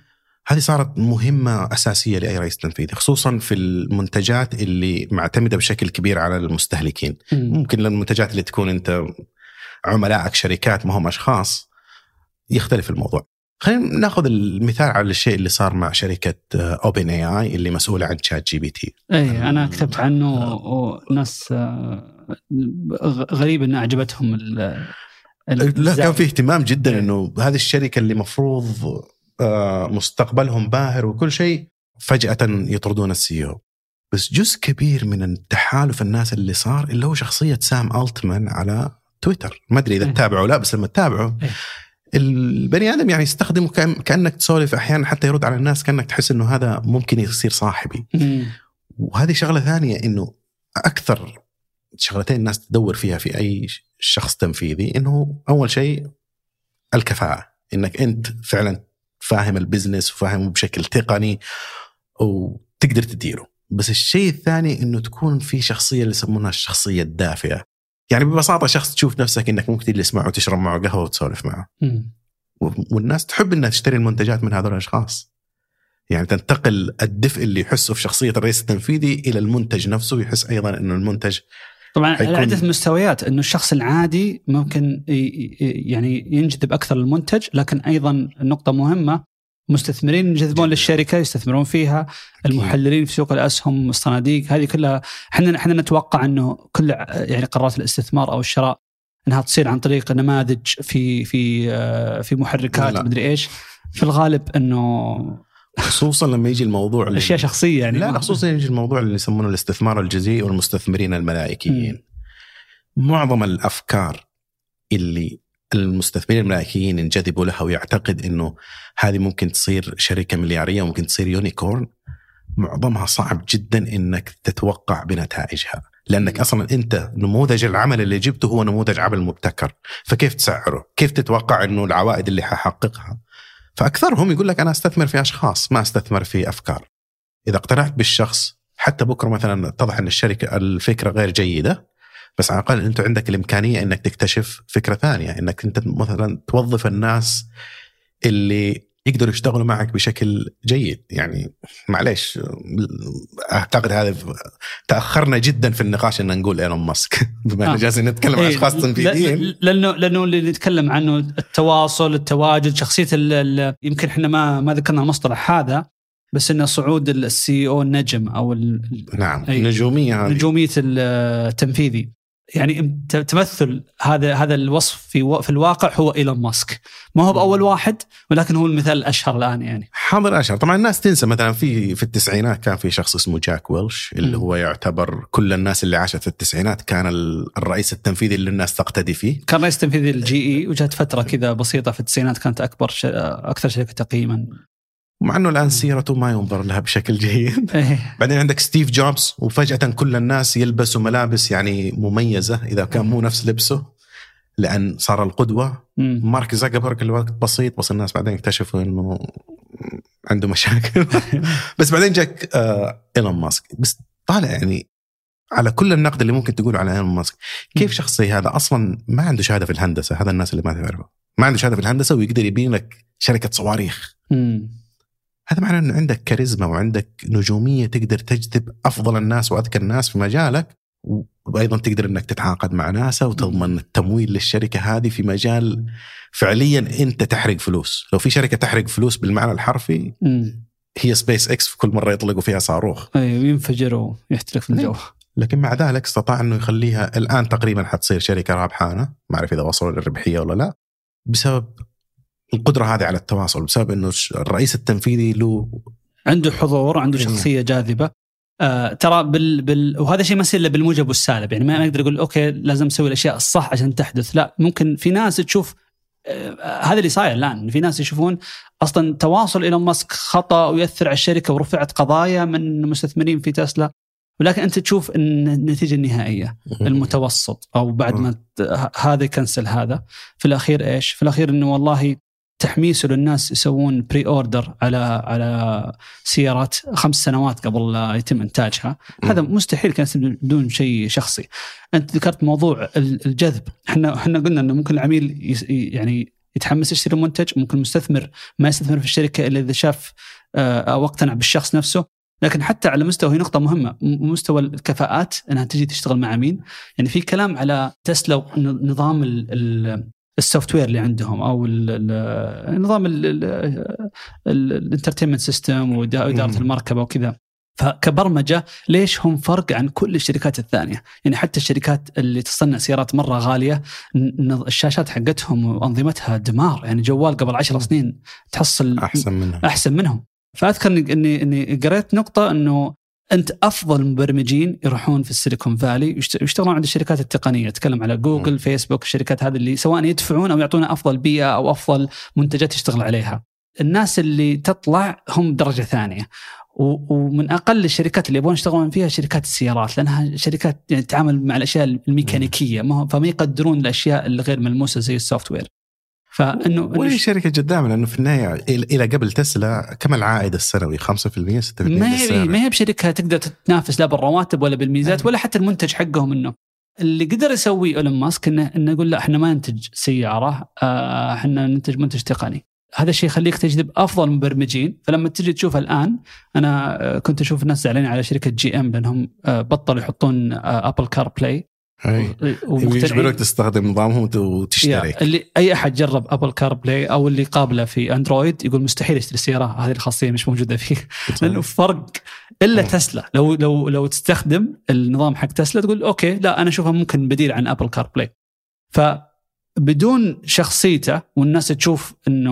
هذه صارت مهمة أساسية لأي رئيس تنفيذي خصوصا في المنتجات اللي معتمدة بشكل كبير على المستهلكين مم. ممكن المنتجات اللي تكون أنت عملائك شركات ما هم أشخاص يختلف الموضوع خلينا ناخذ المثال على الشيء اللي صار مع شركة OpenAI اللي مسؤولة عن ChatGPT اي أنا كتبت عنه وناس آه، غريب إن أعجبتهم لا كان في اهتمام جدا إيه. إنه هذه الشركة اللي مفروض آه، مستقبلهم باهر وكل شيء فجأة يطردون ال CEO بس جزء كبير من التحالف الناس اللي صار اللي هو شخصية سام ألتمان على تويتر ما أدري إذا إيه. تتابعه ولا بس لما تتابعه إيه. البني آدم يعني يستخدمه كأنك تسولف أحيانا حتى يرد على الناس كأنك تحس إنه هذا ممكن يصير صاحبي. مم. وهذه شغلة ثانية إنه أكثر شغلتين الناس تدور فيها في أي شخص تنفيذي إنه أول شيء الكفاءة. إنك أنت فعلا فاهم البزنس وفاهمه بشكل تقني وتقدر تديره. بس الشيء الثاني إنه تكون في شخصية اللي يسمونها الشخصية الدافئة. يعني ببساطة شخص تشوف نفسك إنك ممكن تجلس معه وتشرب معه قهوة وتسولف معه مم. والناس تحب إنها تشتري المنتجات من هذول الأشخاص يعني تنتقل الدفء اللي يحسه في شخصية الرئيس التنفيذي إلى المنتج نفسه ويحس أيضا إنه المنتج طبعا حيكون- عدة مستويات إنه الشخص العادي ممكن يعني ينجذب أكثر للمنتج لكن أيضا نقطة مهمة مستثمرين ينجذبون للشركة يستثمرون فيها المحللين في سوق الأسهم الصناديق هذه كلها إحنا إحنا نتوقع إنه كل يعني قرارات الاستثمار أو الشراء إنها تصير عن طريق نماذج في في آه، في محركات لا. مدري إيش. في الغالب إنه خصوصا لما يجي الموضوع [laughs] أشياء شخصية يعني. لا لا خصوصا يجي الموضوع اللي يسمونه الاستثمار الجزئي والمستثمرين الملائكيين. معظم الأفكار اللي المستثمرين الملائكيين ينجذبوا لها ويعتقد إنه هذه ممكن تصير شركة مليارية وممكن تصير يونيكورن معظمها صعب جدا إنك تتوقع بنتائجها. لأنك أصلا أنت نموذج العمل اللي جبته هو نموذج عمل مبتكر. فكيف تسعره؟ كيف تتوقع إنه العوائد اللي ححققها؟ فأكثرهم يقول لك أنا أستثمر في أشخاص ما أستثمر في أفكار. إذا اقتنعت بالشخص حتى بكرة مثلا اتضح إن الشركة الفكرة غير جيدة بس على الأقل أنت عندك الإمكانية إنك تكتشف فكرة ثانية إنك أنت مثلا توظف الناس اللي يقدروا يشتغالوا معك بشكل جيد يعني معليش أعتقد هذا تأخرنا جدا في النقاش إن نقول إيلون ماسك [laughs] بما آه. ان جالسين نتكلم عن إيه، أشخاص تنفيذيين لأنه لأنه اللي نتكلم عنه التواصل التواجد شخصية ال ال يمكن إحنا ما ما ذكرنا المصطلح هذا بس إنه صعود السي أو النجم أو ال- نعم أي. نجومية هذه نجومية التنفيذي يعني تمثل هذا هذا الوصف في في الواقع هو إيلون ماسك. ما هو بأول واحد ولكن هو المثال الأشهر الآن يعني. حاضر أشهر. طبعا الناس تنسى مثلا في في التسعينات كان في شخص اسمه جاك ويلش اللي مم. هو يعتبر كل الناس اللي عاشت في التسعينات كان ال- الرئيس التنفيذي اللي الناس تقتدي فيه. كان رئيس تنفيذي ال GE وجات فترة كذا بسيطة في التسعينات كانت أكبر ش... أكثر شركة تقييما. مع إنه الآن سيرته ما ينظر لها بشكل جيد. [laughs] إيه. بعدين عندك ستيف جوبز وفجأة كل الناس يلبسوا ملابس يعني مميزة إذا كان مو نفس لبسه لأن صار القدوة. مارك زاكربرج الوقت بسيط بس الناس بعدين اكتشفوا إنه عنده مشاكل. [laughs] [laughs] بس بعدين جاك آه إيلون ماسك. بس طالع يعني على كل النقد اللي ممكن تقوله على إيلون ماسك. كيف شخص زي هذا؟ أصلا ما عنده شهادة في الهندسة هذا الناس اللي ما تعرفه. ما عنده شهادة في الهندسة ويقدر يبين لك شركة صواريخ. هذا معناه إنه عندك كاريزما وعندك نجومية تقدر تجذب أفضل الناس وأذكى الناس في مجالك وأيضا تقدر إنك تتعاقد مع ناسا وتضمن التمويل للشركة هذه في مجال فعليا أنت تحرق فلوس، لو في شركة تحرق فلوس بالمعنى الحرفي. هي سبيس إكس في كل مرة يطلقوا فيها صاروخ، أيوه ينفجر ويحترق في الجو. لكن مع ذلك استطاع إنه يخليها الآن تقريبا حتصير شركة ربحانة، ما أعرف إذا وصلوا للربحية ولا لا، بسبب القدرة هذه على التواصل، بسبب إنه الرئيس التنفيذي له عنده حضور عنده إيه. شخصية جاذبة. آه ترى بال, بال وهذا شيء ما يصير إلا بالموجب والسالب. يعني ما أقدر أقول okay لازم أسوي الأشياء الصح عشان تحدث. لا ممكن في ناس تشوف آه هذا اللي صاير الآن. في ناس يشوفون أصلا تواصل إيلون ماسك خطأ ويؤثر على الشركة ورفعت قضايا من مستثمرين في تسلا. ولكن أنت تشوف إن النتيجة النهائية المتوسط أو بعد ما ت- هذا ي cancel هذا. في الأخير إيش؟ في الأخير إنه والله تحميسه للناس يسوون pre-order على على سيارات خمس سنوات قبل لا يتم إنتاجها، هذا مستحيل كان بدون شيء شخصي. أنت ذكرت موضوع ال- الجذب، إحنا إحنا قلنا إنه ممكن العميل يعني يتحمس يشتري المنتج، ممكن المستثمر ما يستثمر في الشركة إلا إذا شاف آه، أو أقتنع بالشخص نفسه، لكن حتى على مستوى هي نقطة مهمة مستوى الكفاءات إنها تجي تشتغل مع مين؟ يعني في كلام على تسلا ال- ال- ال software اللي عندهم أو نظام ال entertainment system وإدارة. المركبة وكذا. فكبرمجة ليش هم فرق عن كل الشركات الثانية؟ يعني حتى الشركات اللي تصنع سيارات مرة غالية الشاشات حقتهم وأنظمتها دمار. يعني جوال قبل عشر سنين تحصل أحسن منها. أحسن منهم. فأذكر اني إني, قريت نقطة إنه أنت أفضل مبرمجين يروحون في ال Silicon Valley يشت- يشتغلون عند الشركات التقنية. أتكلم على جوجل مم. فيسبوك الشركات هذه اللي سواء يدفعون أو يعطونا أفضل بيئة أو أفضل منتجات يشتغل عليها. الناس اللي تطلع هم درجة ثانية. ومن أقل الشركات اللي يبغون يشتغلون فيها شركات السيارات لأنها شركات يعني تتعامل مع الأشياء الميكانيكية. ما فما يقدرون الأشياء الغير ملموسة زي ال software. فإنه وهي شركة جدام لأنه في النهاية إلى قبل تسلا كم العائد السنوي؟ 5% 6% ما هي للسعر. ما هي بشركة تقدر تتنافس لا بالرواتب ولا بالميزات أيوة. ولا حتى المنتج حقهم إنه. اللي قدر يسويه إيلون ماسك إنه إنه يقول لا إحنا ما ننتج سيارة آه، إحنا ننتج منتج تقني. هذا الشيء يخليك تجذب أفضل مبرمجين. فلما تجي تشوف الآن أنا آه، كنت أشوف الناس زعلانين على شركة GM لأنهم آه، بطلوا يحطون Apple CarPlay أي. يجبرك تستخدم نظامهم وت- وتشتري؟ اللي أي أحد جرب Apple CarPlay أو اللي قابله في أندرويد يقول مستحيل يشتري سياره هذه الخاصية مش موجودة فيه. [laughs] لأنه فرق إلا مم. تسلا. لو لو لو تستخدم النظام حق تسلا تقول okay لا أنا أشوفها ممكن بديل عن Apple CarPlay فبدون شخصيته والناس تشوف إنه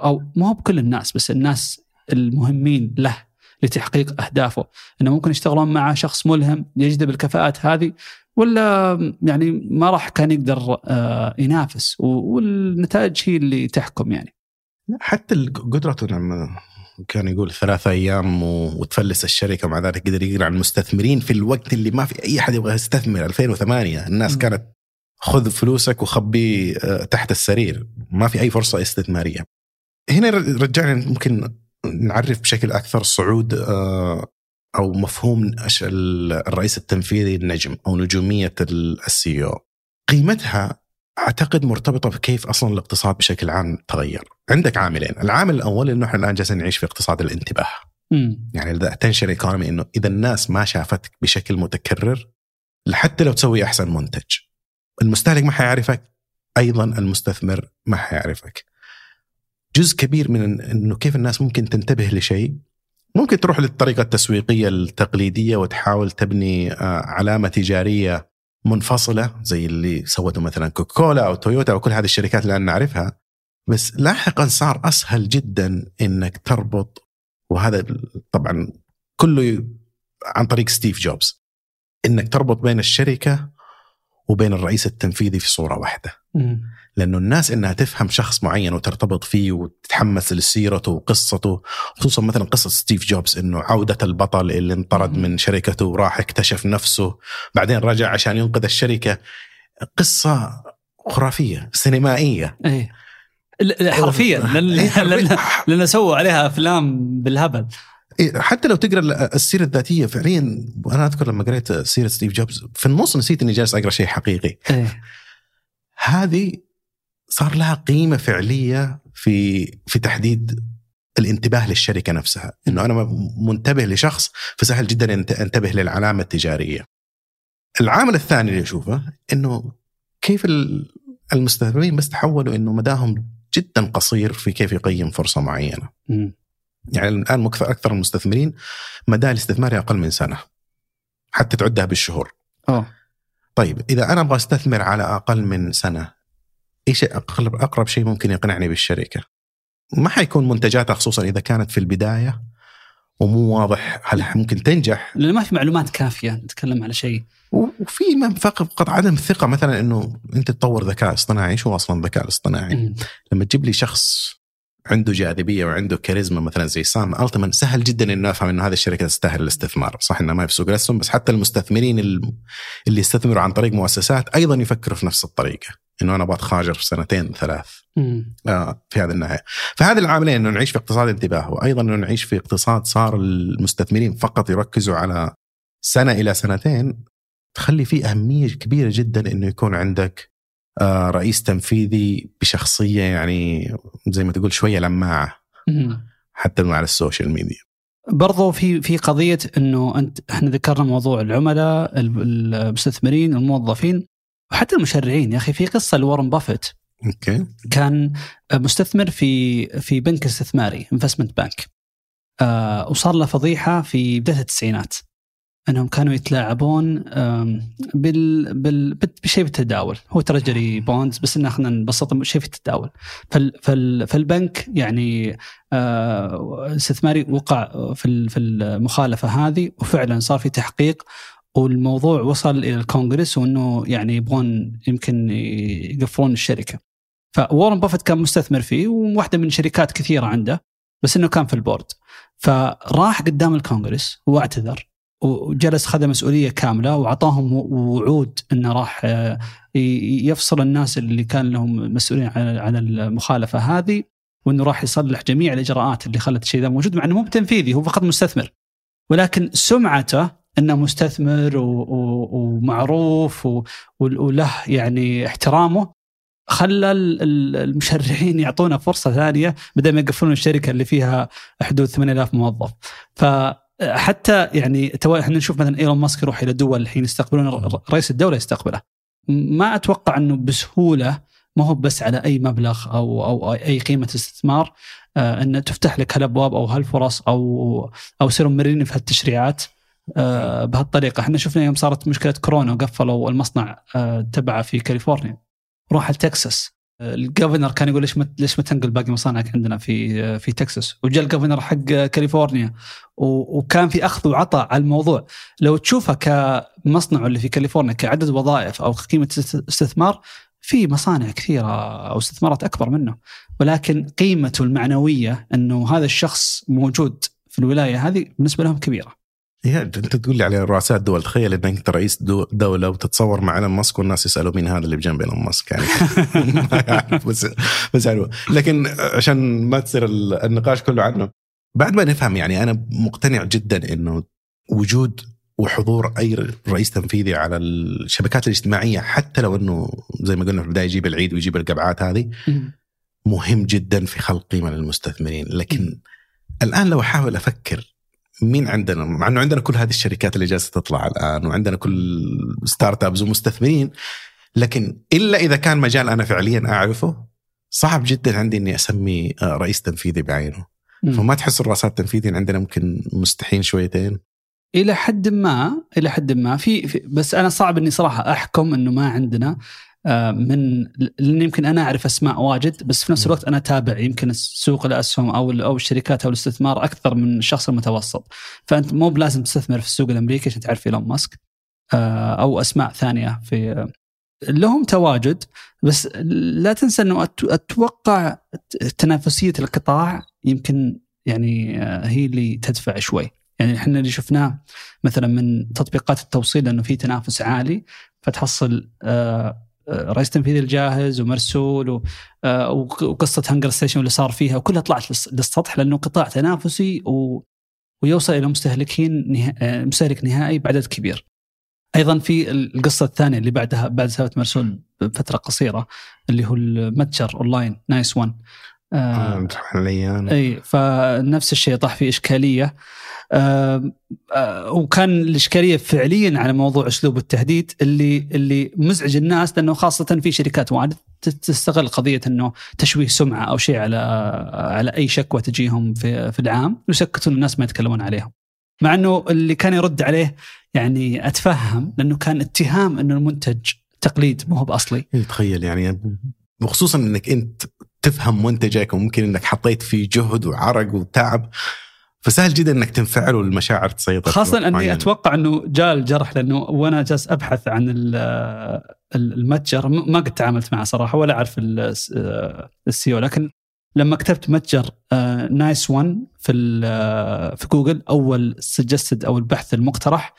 أو مو هو بكل الناس بس الناس المهمين له لتحقيق أهدافه. إنه ممكن يشتغلون مع شخص ملهم يجذب الكفاءات هذه ولا يعني ما راح كان يقدر آه، ينافس. والنتائج هي اللي تحكم يعني. حتى قدرته لما كان يقول ثلاثة أيام و- وتفلس الشركة ومع ذلك قدر يقرا عن المستثمرين في الوقت اللي ما في أي أحد يبغى يستثمر 2008 الناس م. كانت خذ فلوسك وخبي آه، تحت السرير. ما في أي فرصة استثمارية. هنا رجعنا ممكن نعرف بشكل أكثر صعود آه، أو مفهوم الرئيس التنفيذي النجم أو نجومية ال CEO. قيمتها أعتقد مرتبطة بكيف أصلا الاقتصاد بشكل عام تغير. عندك عاملين. العامل الأول إنه إحنا الآن جالسين نعيش في اقتصاد الانتباه. مم. يعني ال attention economy إنه إذا الناس ما شافتك بشكل متكرر حتى لو تسوي أحسن منتج. المستهلك ما حيعرفك أيضا المستثمر ما حيعرفك. جزء كبير من إنه كيف الناس ممكن تنتبه لشيء ممكن تروح للطريقة التسويقية التقليدية وتحاول تبني آه، علامة تجارية منفصلة زي اللي سوته مثلا كوكولا أو تويوتا أو كل هذه الشركات اللي الان نعرفها بس لاحقا صار أسهل جدا إنك تربط وهذا طبعا كله عن طريق ستيف جوبز إنك تربط بين الشركة وبين الرئيس التنفيذي في صورة واحدة مم. لأنه الناس إنها تفهم شخص معين وترتبط فيه وتتحمس لسيرته وقصته خصوصا مثلا قصة ستيف جوبز إنه عودة البطل اللي انطرد. من شركته وراح اكتشف نفسه بعدين رجع عشان ينقذ الشركة. قصة خرافية سينمائية. لا، حرفيا لأن سووا عليها أفلام بالهبل. إيه، حتى لو تقرأ السيرة الذاتية فعليا وأنا أذكر لما قريت سيرة ستيف جوبز في النص نسيت إني جالس أقرأ شيء حقيقي. إيه. هذه صار لها قيمة فعلية في في تحديد الانتباه للشركة نفسها. إنه أنا منتبه لشخص فسهل جدا أن أنتبه للعلامة التجارية. العامل الثاني اللي أشوفه إنه كيف ال- المستثمرين بس تحولوا إنه مداهم جدا قصير في كيف يقيم فرصة معينة. يعني الآن مكثر أكثر المستثمرين مدى الاستثمار أقل من سنة. حتى تعدها بالشهور. اوه طيب إذا أنا أبغى أستثمر على أقل من سنة إيش اقرب أقرب شيء ممكن يقنعني بالشركة؟ ما حيكون منتجاتها خصوصا إذا كانت في البداية ومو واضح هل ممكن تنجح لأن ما في معلومات كافية نتكلم على شيء وفي فقط عدم ثقة مثلا إنه أنت تطور ذكاء اصطناعي شو أصلا الذكاء الاصطناعي؟ لما تجيب لي شخص عنده جاذبية وعنده كاريزما مثلا زي سام ألتمان سهل جدا إنه افهم انه هذه الشركة تستاهل الاستثمار، صح انها ما في سوق الاسهم بس حتى المستثمرين اللي يستثمروا عن طريق مؤسسات أيضا يفكروا في نفس الطريقة، إنه أنا أبغى أتخاجر في سنتين ثلاث. آه في هذه الناحيه. فهذه العاملين إنه نعيش في اقتصاد انتباه وأيضا إنه نعيش في اقتصاد صار المستثمرين فقط يركزوا على سنة إلى سنتين تخلي فيه أهمية كبيرة جدا إنه يكون عندك رئيس تنفيذي بشخصية يعني زي ما تقول شوية لماعة حتى على ال social media. برضو في في قضية إنه أنت إحنا ذكرنا موضوع العملاء المستثمرين الموظفين وحتى المشرعين. يا أخي في قصة وارن بافيت. okay. كان مستثمر في في بنك استثماري investment bank آه وصار له فضيحة في بداية التسعينات. انهم كانوا يتلاعبون بال بال بشيء بالتداول. هو treasury bonds بس إن إحنا نبسط شيء في التداول. فال فال فالبنك يعني آه، استثماري وقع في في المخالفة هذه وفعلا صار في تحقيق والموضوع وصل إلى الكونغرس وإنه يعني يبغون يمكن يقفلون الشركة. فوارن بافيت كان مستثمر فيه وواحدة من شركات كثيرة عنده بس إنه كان في البورد. فراح قدام الكونغرس واعتذر وجلس خذ مسؤولية كاملة وأعطاهم وعود إنه راح آه، يفصل الناس اللي كان لهم مسؤولين عن المخالفة هذه وإنه راح يصلح جميع الإجراءات اللي خلت الشيء ذا موجود مع إنه مو تنفيذي هو فقط مستثمر. ولكن سمعته إنه مستثمر ومعروف وله يعني احترامه خلى المشرعين يعطونا فرصة ثانية بدل ما يقفلون الشركة اللي فيها حدود 8000 موظف. ف حتى يعني تو إحنا نشوف مثلا إيلون ماسك يروح إلى دول الحين يستقبلون رئيس الدولة يستقبله. ما أتوقع إنه بسهولة ما هو بس على أي مبلغ أو أو أي قيمة استثمار آه ان تفتح لك هالأبواب أو هالفرص أو أو يصيروا مرنين في هالتشريعات آه بهالطريقة. إحنا شفنا يوم صارت مشكلة كورونا وقفلوا المصنع آه تبعه في كاليفورنيا. روح لتكساس. ال governor كان يقول ليش ما ليش ما تنقل باقي مصانعك عندنا في في تكساس وجاء ال governor حق كاليفورنيا وكان في أخذ وعطاء على الموضوع. لو تشوفها كمصنع اللي في كاليفورنيا كعدد وظائف أو قيمة استثمار في مصانع كثيرة أو استثمارات أكبر منه. ولكن قيمته المعنوية إنه هذا الشخص موجود في الولاية هذه بالنسبة لهم كبيرة. انت تقول لي على رؤساء الدول تخيل انك أنت رئيس دو دولة وتتصور مع إيلون ماسك والناس يسألوا مين هذا اللي بجنب إيلون ماسك يعني. [laughs] [laughs] بس بس حلو. لكن عشان ما تصير النقاش كله عنه بعد ما نفهم يعني أنا مقتنع جدا إنه وجود وحضور أي رئيس تنفيذي على الشبكات الاجتماعية حتى لو إنه زي ما قلنا في البداية يجيب العيد ويجيب القبعات هذه مهم جدا في خلق قيمة للمستثمرين. لكن الآن لو أحاول أفكر مين عندنا؟ مع إنه عندنا كل هذه الشركات اللي جالسة تطلع الآن وعندنا كل ستارت ابس ومستثمرين. لكن إلا إذا كان مجال أنا فعليا أعرفه صعب جدا عندي إني أسمي آه، رئيس تنفيذي بعينه. فما تحس الرؤساء التنفيذيين عندنا ممكن مستحين شويتين؟ إلى حد ما إلى حد ما. في, في بس أنا صعب إني صراحة أحكم إنه ما عندنا. من لأن يمكن أنا أعرف أسماء واجد بس في نفس الوقت أنا أتابع يمكن سوق الأسهم أو أو الشركات أو الاستثمار أكثر من الشخص المتوسط. فأنت مو بلازم تستثمر في السوق الأمريكي عشان تعرف إيلون ماسك آه، أو أسماء ثانية في لهم تواجد بس لا تنسى أنه أتوقع تنافسية القطاع يمكن يعني آه، هي اللي تدفع شوي. يعني إحنا اللي شفناه مثلا من تطبيقات التوصيل أنه في تنافس عالي فتحصل رئيس التنفيذي لجاهز ومرسول آه، وقصة HungerStation اللي صار فيها وكلها طلعت للسطح لأنه قطاع تنافسي و ويوصل إلى مستهلكين نه... آه، مستهلك نهائي بعدد كبير. أيضا في القصة الثانية اللي بعدها بعد سالفه مرسول بفترة قصيرة اللي هو المتجر online Nice 1 آه إي فنفس الشيء طاح في إشكالية. آه آه وكان الإشكالية فعليا على موضوع أسلوب التهديد اللي اللي مزعج الناس لأنه خاصة في شركات واجد تستغل قضية إنه تشويه سمعة أو شيء على على أي شكوى تجيهم في في العام يسكتون الناس ما يتكلمون عليهم. مع إنه اللي كان يرد عليه يعني أتفهم لأنه كان اتهام إنه المنتج تقليد مو هو بأصلي. إيه، تخيل يعني وخصوصا إنك أنت تفهم منتجك وممكن إنك حطيت فيه جهد وعرق وتعب فسهل جدا إنك تنفعل والمشاعر تسيطر خاصة أني معين. أتوقع إنه جاء الجرح لأنه وأنا جالس أبحث عن المتجر ما قد تعاملت معه صراحة ولا أعرف ال SEO لكن لما كتبت متجر آه Nice 1 في آه في جوجل أول suggested أو البحث المقترح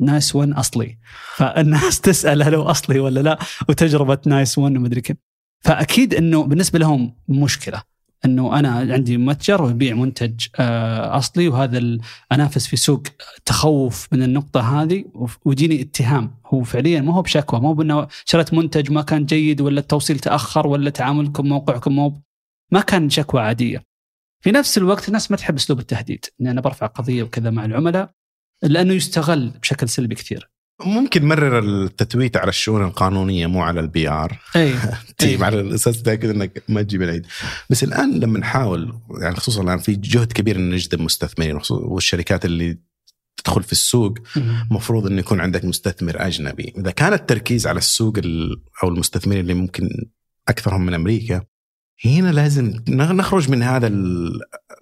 Nice 1 أصلي. فالناس [laughs] تسأل هل هو أصلي ولا لا وتجربة Nice 1 ومدري كيف. فأكيد إنه بالنسبة لهم مشكلة. إنه أنا عندي متجر ويبيع منتج آه، أصلي وهذا أنافس في سوق تخوف من النقطة هذه ويجيني اتهام هو فعليا ما هو بشكوى مو بأنه شريت منتج ما كان جيد ولا التوصيل تأخر ولا تعاملكم موقعكم مو ما كان شكوى عادية. في نفس الوقت الناس ما تحب أسلوب التهديد اني أنا برفع قضية وكذا مع العملاء لأنه يستغل بشكل سلبي كثير. ممكن مرر ال tweet على الشؤون القانونية مو على ال PR. أي. [laughs] على الأساس تاكد إنك ما تجيب العيد. بس الآن لما نحاول يعني خصوصا الآن في جهد كبير إن نجذب مستثمرين والشركات اللي تدخل في السوق مفروض انه يكون عندك مستثمر أجنبي. إذا كان التركيز على السوق أو المستثمرين اللي ممكن أكثرهم من أمريكا هنا لازم نخرج من هذا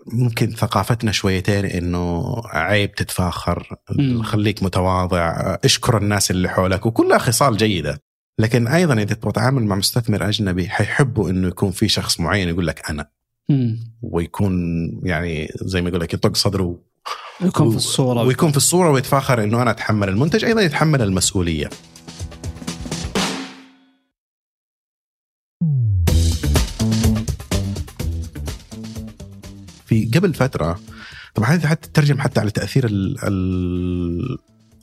ممكن ثقافتنا شويتين إنه عيب تتفاخر خليك متواضع اشكر الناس اللي حولك وكلها خصال جيدة. لكن أيضا إذا تبغى تتعامل مع مستثمر أجنبي حيحبوا إنه يكون في شخص معين يقول لك أنا. ويكون يعني زي ما يقول لك يطق صدره ويكون في الصورة. ويكون في الصورة ويتفاخر إنه أنا أتحمل المنتج أيضا يتحمل المسؤولية. في قبل فترة طبعا هذه حتى تترجم حتى على تأثير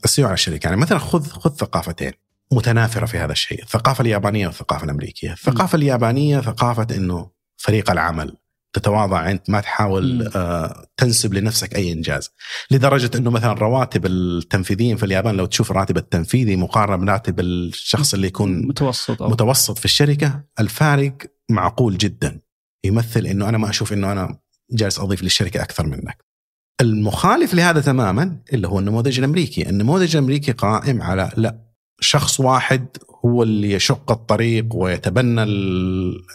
السيو على الشركة. يعني مثلا خذ خذ ثقافتين متنافرة في هذا الشيء الثقافة اليابانية والثقافة الأمريكية. الثقافة اليابانية ثقافة إنه فريق العمل تتواضع انت ما تحاول آه تنسب لنفسك أي إنجاز. لدرجة إنه مثلا رواتب التنفيذيين في اليابان لو تشوف راتب التنفيذي مقارنة براتب الشخص اللي يكون متوسط أو. متوسط في الشركة الفارق معقول جدا. يمثل إنه أنا ما أشوف إنه أنا جالس أضيف للشركة أكثر منك. المخالف لهذا تماما اللي هو النموذج الأمريكي، النموذج الأمريكي قائم على لا شخص واحد هو اللي يشق الطريق ويتبنى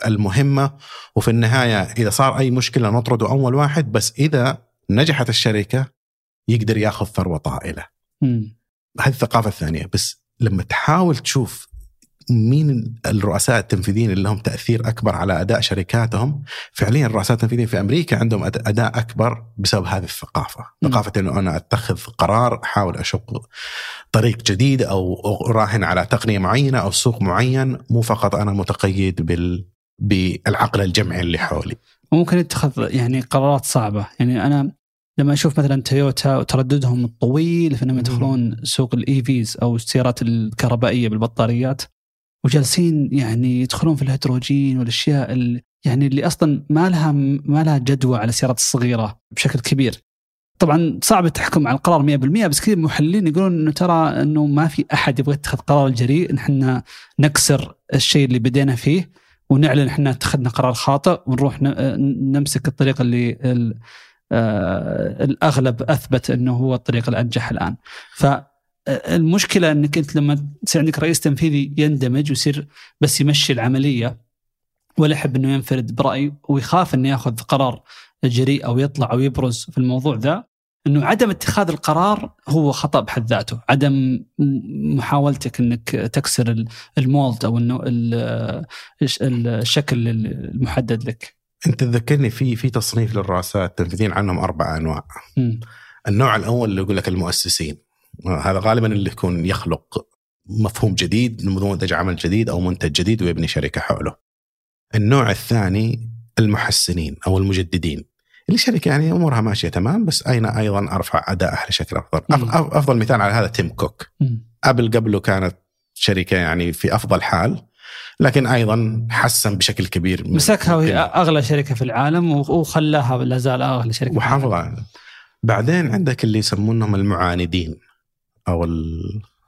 المهمة وفي النهاية إذا صار أي مشكلة نطرده أول واحد بس إذا نجحت الشركة يقدر يأخذ ثروة طائلة. هذه الثقافة الثانية بس لما تحاول تشوف مين الرؤساء التنفيذيين اللي لهم تأثير أكبر على أداء شركاتهم؟ فعليا الرؤساء التنفيذيين في أمريكا عندهم أداء أكبر بسبب هذه الثقافة. ثقافة إنه أنا أتخذ قرار أحاول أشق طريق جديد أو أراهن على تقنية معينة أو سوق معين مو فقط أنا متقيد بال بالعقل الجمعي اللي حولي. وممكن يتخذ يعني قرارات صعبة. يعني أنا لما أشوف مثلا تويوتا وترددهم الطويل في إنهم يدخلون سوق ال EVs أو السيارات الكهربائية بالبطاريات وجالسين يعني يدخلون في الهيدروجين والأشياء اللي يعني اللي أصلا ما لها ما لها جدوى على السيارات الصغيرة بشكل كبير. طبعا صعب التحكم على القرار 100% بس كثير محللين يقولون إنه ترى إنه ما في أحد يبغى يتخذ قرار جريء نحن نكسر الشيء اللي بدينا فيه ونعلن إحنا اتخذنا قرار خاطئ ونروح نمسك الطريق اللي آه، الأغلب أثبت إنه هو الطريق الأنجح الآن. ف المشكلة إنك أنت لما تصير عندك رئيس تنفيذي يندمج ويصير بس يمشي العملية ولا يحب إنه ينفرد براي ويخاف إنه يأخذ قرار جريء أو يطلع أو يبرز في الموضوع ذا إنه عدم اتخاذ القرار هو خطأ بحد ذاته، عدم محاولتك إنك تكسر المولد أو انه الشكل المحدد لك. أنت تذكرني في في تصنيف للرؤساء التنفيذيين عنهم أربع أنواع. م. النوع الأول اللي يقول لك المؤسسين هذا غالبا اللي يكون يخلق مفهوم جديد نموذج عمل جديد أو منتج جديد ويبني شركة حوله. النوع الثاني المحسنين أو المجددين اللي شركه يعني أمورها ماشية تمام بس إنه أيضا أرفع ادائها بشكل أفضل. أفضل مثال على هذا تيم كوك. أبل قبله كانت شركة يعني في أفضل حال لكن أيضا حسن بشكل كبير مسكها وهي أغلى شركة في العالم وخلاها لا زال أغلى شركة وحافظ بعدين عندك اللي يسمونهم المعاندين أو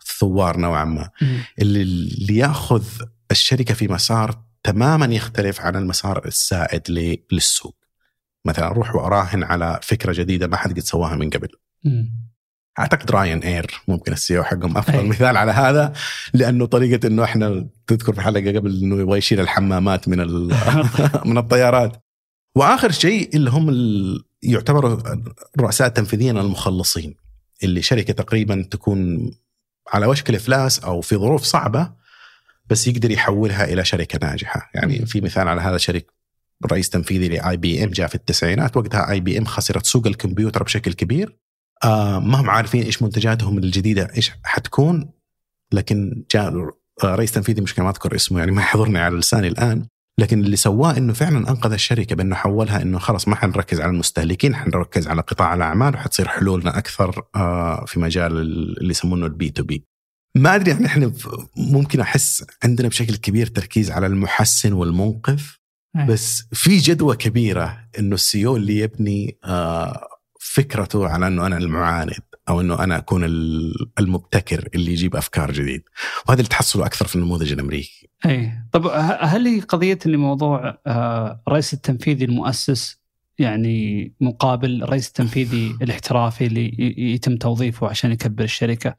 الثوار نوعا ما. اللي, اللي يأخذ الشركة في مسار تماما يختلف عن المسار السائد للسوق. مثلا أروح وأراهن على فكرة جديدة ما حد قد سواها من قبل. أعتقد راين اير ممكن السي أو حقهم أفضل أي. مثال على هذا لأنه طريقة إنه إحنا تذكر في حلقة قبل إنه يبغى يشيل الحمامات من [laughs] [laughs] من الطيارات. وآخر شيء اللي هم يعتبروا الرؤساء التنفيذيين المخلصين. اللي شركة تقريبا تكون على وشك الإفلاس أو في ظروف صعبة بس يقدر يحولها إلى شركة ناجحة، يعني في مثال على هذا شركه رئيس تنفيذي ل IBM جاء في التسعينات. وقتها IBM خسرت سوق الكمبيوتر بشكل كبير. آه ما هم عارفين إيش منتجاتهم الجديدة إيش حتكون. لكن جاء رئيس تنفيذي مش ما أذكر اسمه يعني ما يحضرني على لساني الآن. لكن اللي سواه إنه فعلا أنقذ الشركة بأنه حولها إنه خلاص ما حنركز على المستهلكين حنركز على قطاع الأعمال وحتصير حلولنا أكثر آه، في مجال اللي يسمونه ال B2B. ما أدري يعني إحنا ممكن أحس عندنا بشكل كبير تركيز على المحسن والمنقذ بس في جدوى كبيرة إنه ال CEO اللي يبني آه، فكرته على إنه أنا المعاند أو إنه أنا أكون المبتكر اللي يجيب أفكار جديد وهذا اللي تحصله أكثر في النموذج الأمريكي. أي طب هل هي قضية إن موضوع آه، الرئيس التنفيذي المؤسس يعني مقابل الرئيس التنفيذي [sighs] الاحترافي اللي يتم توظيفه عشان يكبر الشركة؟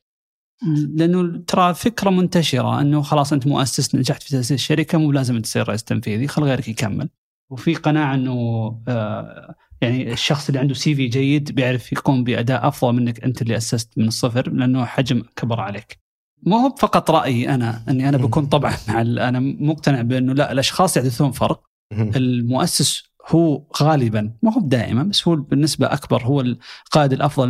لأنه ترى فكرة منتشرة إنه خلاص أنت مؤسس نجحت في تأسيس الشركة مو لازم تصير رئيس تنفيذي خل غيرك يكمل. وفي قناعة إنه آه يعني الشخص اللي عنده سي في جيد بيعرف يقوم بأداء أفضل منك أنت اللي أسست من الصفر لأنه حجم كبر عليك. مو هو فقط رأيي أنا أني أنا بكون طبعا مع أنا مقتنع بأنه لا الأشخاص يحدثون فرق. المؤسس هو غالبا ما هو دائما بس هو بالنسبة أكبر هو القائد الأفضل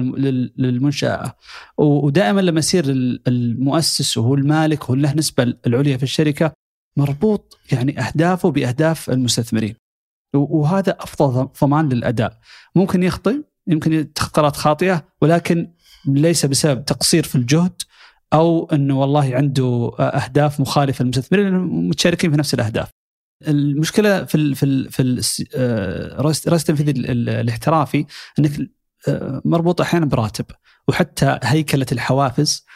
للمنشأة. ودائما لما يصير المؤسس وهو المالك وهو له نسبة العليا في الشركة مربوط يعني أهدافه بأهداف المستثمرين. وهذا أفضل ضمان للأداء ممكن يخطئ يمكن يتخذ قرارات خاطئة ولكن ليس بسبب تقصير في الجهد أو إنه والله عنده أهداف مخالفة للمستثمرين متشاركين في نفس الأهداف. المشكلة في ال في ال في الرئيس التنفيذي الاحترافي إنك آه، مربوط أحيانا براتب وحتى هيكلة الحوافز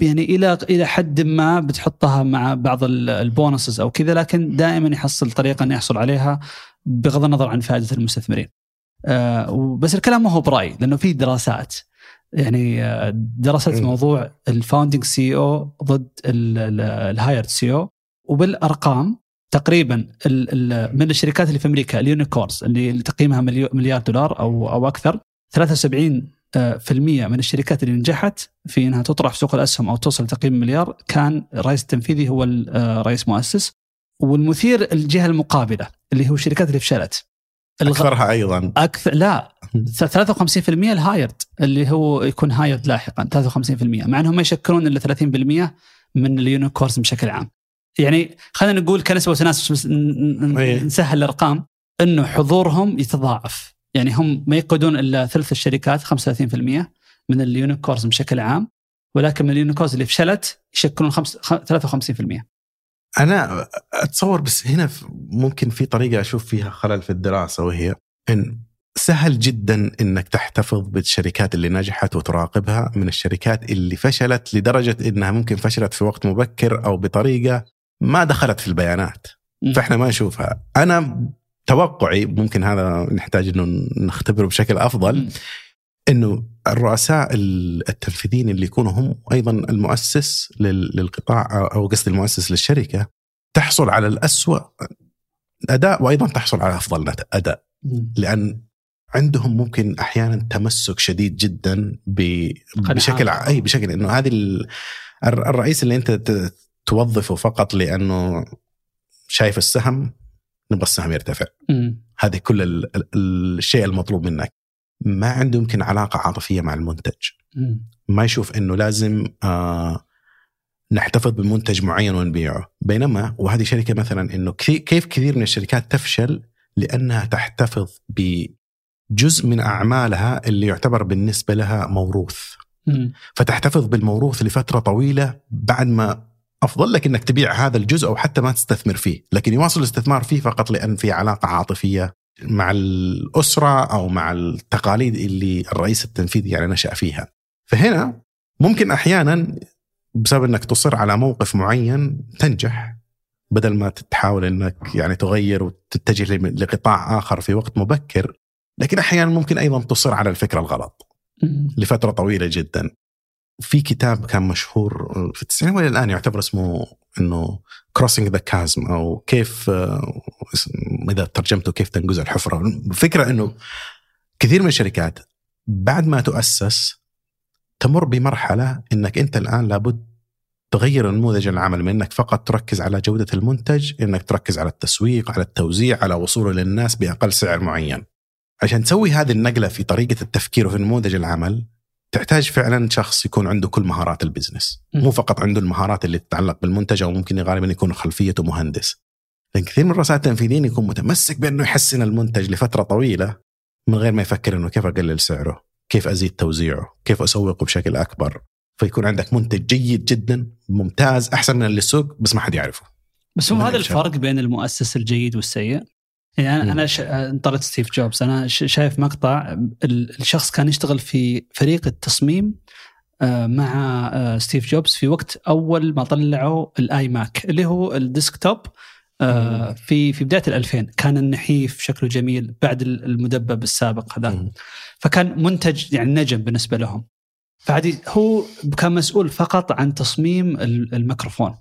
يعني إلى إلى حد ما بتحطها مع بعض ال bonuses أو كذا لكن دائما يحصل طريقة إنه يحصل عليها بغض النظر عن فائدة المستثمرين. آه بس الكلام ما هو براي لأنه في دراسات يعني آه، درست م. موضوع ال founding CEO ضد ال hired CEO وبالأرقام تقريبا من الشركات اللي في أمريكا ال unicorns اللي تقييمها مليار دولار أو أو أكثر 73 آه، في المية من الشركات اللي نجحت في إنها تطرح في سوق الأسهم أو توصل لتقييم مليار كان الرئيس التنفيذي هو الرئيس مؤسس والمثير الجهة المقابلة اللي هو الشركات اللي فشلت أكثرها أيضا. أكثر لا 53% ال hired اللي هو يكون hired لاحقا 53% مع إنهم ما يشكلون إلا 30% من ال unicorns بشكل عام. يعني خلينا نقول كنسبه وتناسب إيه. نسهل الأرقام إنه حضورهم يتضاعف. يعني هم ما يقودون إلا ثلث الشركات 35% من ال unicorns بشكل عام. ولكن من ال unicorns اللي فشلت يشكلون 53% أنا أتصور بس هنا ممكن في طريقة أشوف فيها خلل في الدراسة وهي إن سهل جدا إنك تحتفظ بالشركات اللي نجحت وتراقبها من الشركات اللي فشلت لدرجة إنها ممكن فشلت في وقت مبكر أو بطريقة ما دخلت في البيانات. فإحنا ما نشوفها. أنا توقعي ممكن هذا نحتاج إنه نختبره بشكل أفضل إنه الرؤساء التنفيذيين اللي يكونوا هم أيضا المؤسس للقطاع أو قصدي المؤسس للشركة تحصل على الأسوأ أداء وأيضا تحصل على أفضل أداء. لأن عندهم ممكن أحيانا تمسك شديد جدا بشكل أي بشكل إنه هذه الرئيس اللي أنت توظفه فقط لأنه شايف السهم نبغى السهم يرتفع. هذه كل الشيء المطلوب منك. ما عنده يمكن علاقة عاطفية مع المنتج. ما يشوف إنه لازم آه نحتفظ بمنتج معين ونبيعه. بينما وهذه شركة مثلا إنه كيف كثير من الشركات تفشل لأنها تحتفظ بجزء من أعمالها اللي يعتبر بالنسبة لها موروث. فتحتفظ بالموروث لفترة طويلة بعد ما أفضل لك إنك تبيع هذا الجزء أو حتى ما تستثمر فيه. لكن يواصل الاستثمار فيه فقط لأن في علاقة عاطفية مع الأسرة أو مع التقاليد اللي الرئيس التنفيذي يعني نشأ فيها. فهنا ممكن أحيانا بسبب إنك تصر على موقف معين تنجح بدل ما تحاول إنك يعني تغير وتتجه لقطاع آخر في وقت مبكر لكن أحيانا ممكن أيضا تصر على الفكرة الغلط لفترة طويلة جدا. في كتاب كان مشهور في التسعينات والى الآن يعتبر اسمه إنه Crossing the Chasm أو كيف إذا ترجمته كيف تنقز الحفرة. الفكرة إنه كثير من الشركات بعد ما تؤسس تمر بمرحلة إنك أنت الآن لابد تغير نموذج العمل من إنك فقط تركز على جودة المنتج إنك تركز على التسويق على التوزيع على وصوله للناس بأقل سعر معين. عشان تسوي هذه النقلة في طريقة التفكير وفي نموذج العمل تحتاج فعلا شخص يكون عنده كل مهارات البزنس. مو فقط عنده المهارات اللي تتعلق بالمنتج أو ممكن غالبا يكون خلفيته مهندس. لأن كثير من الرؤساء التنفيذيين يكون متمسك بأنه يحسن المنتج لفترة طويلة من غير ما يفكر إنه كيف أقلل سعره كيف أزيد توزيعه كيف أسوقه بشكل أكبر. فيكون عندك منتج جيد جدا ممتاز أحسن من اللي السوق بس ما حد يعرفه. بس هو هذا. الفرق بين المؤسس الجيد والسيء. يعني أنا مم. أنا ش... انطرت ستيف جوبز. أنا ش... شايف مقطع ال- الشخص كان يشتغل في فريق التصميم آه، مع آه، ستيف جوبز في وقت أول ما طلعوا ال iMac اللي هو ال desktop. آه،. في في بداية ال2000 كان النحيف شكله جميل بعد ال- المدبب السابق هذا. فكان منتج يعني نجم بالنسبة لهم فعادي هو كان مسؤول فقط عن تصميم ال- الميكروفون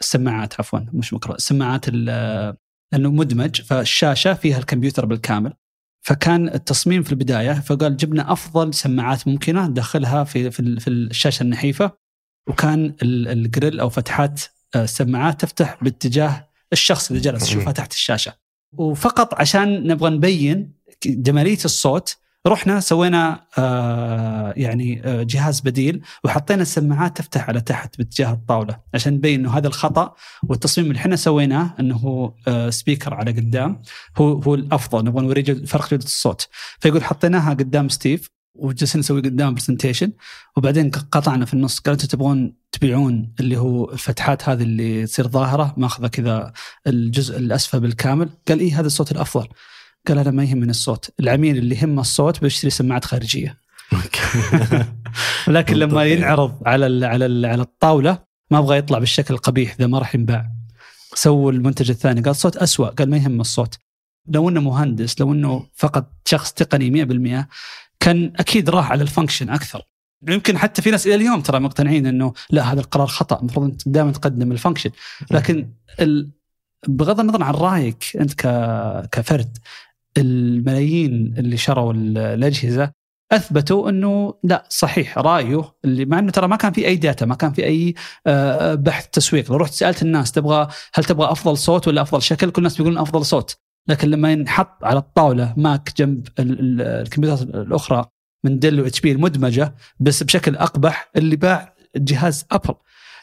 السماعات عفوا مش ميكروفون السماعات ال- لأنه مدمج فالشاشة فيها الكمبيوتر بالكامل فكان التصميم في البداية فقال جبنا أفضل سماعات ممكنة ندخلها في في ال- في الشاشة النحيفة وكان ال- الجريل أو فتحات آه، السماعات تفتح باتجاه الشخص اللي جالس يشوفها تحت الشاشة. وفقط عشان نبغى نبين جمالية الصوت رحنا سوينا آه يعني آه جهاز بديل وحطينا السماعات تفتح على تحت باتجاه الطاولة عشان نبين إنه هذا الخطأ. والتصميم اللي إحنا سويناه إنه هو آه speaker على قدام هو هو الأفضل نبغى نوري جود- فرق جودة الصوت. فيقول حطيناها قدام ستيف وجلسنا نسوي قدام presentation وبعدين قطعنا في النص قال أنتم تبغون تبيعون اللي هو الفتحات هذه اللي تصير ظاهرة ماخذة كذا الجزء الأسفل بالكامل. قال إيه هذا الصوت الأفضل. قال أنا ما يهمني الصوت. العميل اللي يهمه الصوت بيشتري سماعات خارجية. [laughs] لكن لما. ينعرض على ال على ال على الطاولة ما أبغى يطلع بالشكل القبيح ذا ما راح ينباع. سووا المنتج الثاني. قال صوت أسوأ. قال ما يهم الصوت. لو إنه مهندس لو إنه فقط شخص تقني 100% كان أكيد راح على ال function أكثر. يمكن حتى في ناس إلى اليوم ترى مقتنعين إنه لا هذا القرار خطأ المفروض أنت دائما تقدم ال function لكن ال... بغض النظر عن رأيك أنت ك... كفرد الملايين اللي شروا ال- الأجهزة أثبتوا إنه لا صحيح رأيه اللي مع إنه ترى ما كان في أي data ما كان في أي آه، بحث تسويق. لو رحت سألت الناس تبغى هل تبغى أفضل صوت ولا أفضل شكل كل الناس بيقولون أفضل صوت. لكن لما ينحط على الطاولة Mac جنب ال- ال- الكمبيوترات الأخرى من Dell و HP المدمجة بس بشكل أقبح اللي باع جهاز Apple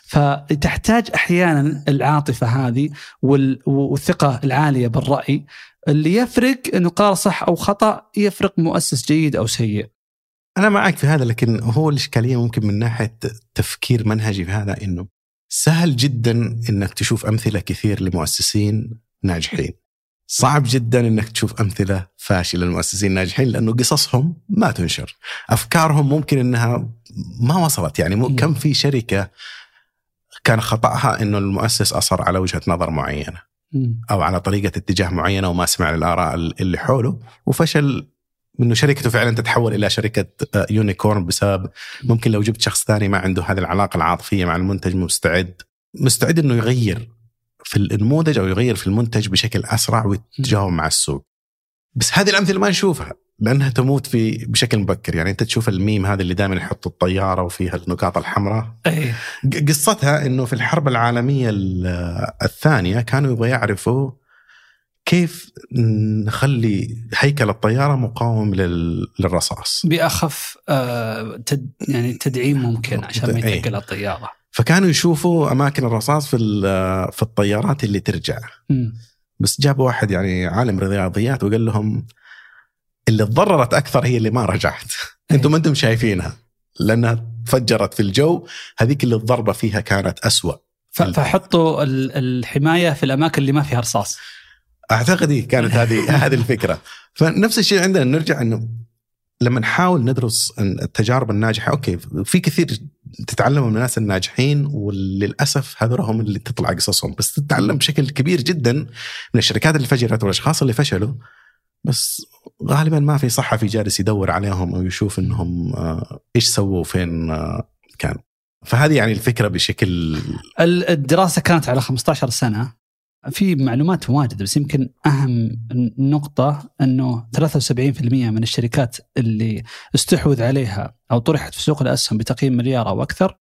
فتحتاج أحيانا العاطفة هذه وال- والثقة العالية بالرأي اللي يفرق إنه قرار صح أو خطأ يفرق مؤسس جيد أو سيء. أنا معك في هذا لكن هو الإشكالية ممكن من ناحية تفكير منهجي في هذا إنه سهل جدا إنك تشوف أمثلة كثير لمؤسسين ناجحين. صعب جدا إنك تشوف أمثلة فاشلة للمؤسسين الناجحين لأنه قصصهم ما تنشر. أفكارهم ممكن إنها ما وصلت يعني. كم في شركة كان خطأها إنه المؤسس أصر على وجهة نظر معينة. أو على طريقة اتجاه معينة وما سمع للآراء اللي حوله وفشل إنه شركته فعلا تتحول إلى شركة آه، يونيكورن بسبب ممكن لو جبت شخص ثاني ما عنده هذه العلاقة العاطفية مع المنتج مستعد مستعد إنه يغير في النموذج أو يغير في المنتج بشكل أسرع ويتجاوب مع السوق. بس هذه الأمثلة ما نشوفها لأنها تموت في بشكل مبكر يعني أنت تشوف الميم هذا اللي دائما يحطوا الطيارة وفيها النقاط الحمراء ق- قصتها إنه في الحرب العالمية ال- الثانية كانوا يبغوا يعرفوا كيف نخلي هيكل الطيارة مقاوم لل- للرصاص بأخف آه تد يعني تدعيم ممكن عشان ما إيه. يتقل الطيارة. فكانوا يشوفوا أماكن الرصاص في في الطيارات اللي ترجع. مم. بس جابوا واحد يعني عالم رياضيات وقال لهم اللي تضررت أكثر هي اللي ما رجعت. أنتم ما أنتم شايفينها. لأنها تفجرت في الجو. هذيك اللي الضربة فيها كانت أسوأ. فحطوا ال- الحماية في الأماكن اللي ما فيها رصاص. أعتقد هي كانت هذه [laughs] هذه الفكرة. فنفس الشيء عندنا نرجع إنه لما نحاول ندرس التجارب الناجحة أوكي في كثير تتعلم من الناس الناجحين وللأسف هذول هم اللي تطلع قصصهم. بس تتعلم بشكل كبير جدا من الشركات اللي فجرت والأشخاص اللي فشلوا. بس غالبا ما في صحفي جالس يدور عليهم أو يشوف إنهم آه، إيش سووا وفين آه، كانوا. فهذه يعني الفكرة بشكل ال- الدراسة كانت على 15 سنة. في معلومات واجد بس يمكن أهم نقطة إنه 73% من الشركات اللي استحوذ عليها أو طرحت في سوق الأسهم بتقييم مليار أو أكثر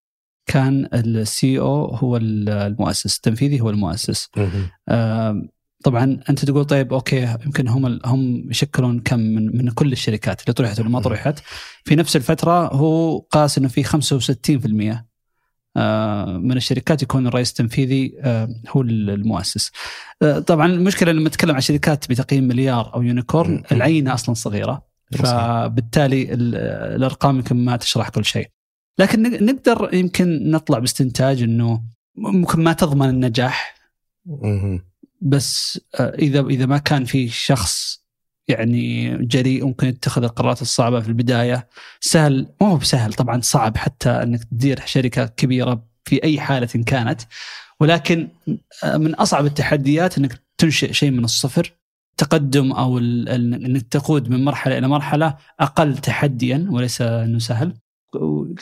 كان ال CEO هو المؤسس التنفيذي هو المؤسس. طبعا أنت تقول طيب okay يمكن هم هم يشكلون كم من من كل الشركات اللي طرحت واللي ما طرحت. في نفس الفترة هو قاس إنه في 65% آه، من الشركات يكون الرئيس التنفيذي آه، هو المؤسس. آه، طبعا المشكلة لما نتكلم عن شركات بتقييم مليار أو unicorn. العينة أصلا صغيرة فبالتالي ال- الأرقام يمكن ما تشرح كل شيء. لكن نق- نقدر يمكن نطلع باستنتاج إنه ممكن ما تضمن النجاح. بس آه، اذا إذا ما كان في شخص يعني جريء ممكن يتخذ القرارات الصعبة في البداية. سهل مو هو بسهل طبعا صعب حتى إنك تدير شركة كبيرة في أي حالة كانت. ولكن آه، من أصعب التحديات إنك تنشئ شيء من الصفر. تقدم أو إنك تقود من مرحلة إلى مرحلة أقل تحديا وليس إنه سهل.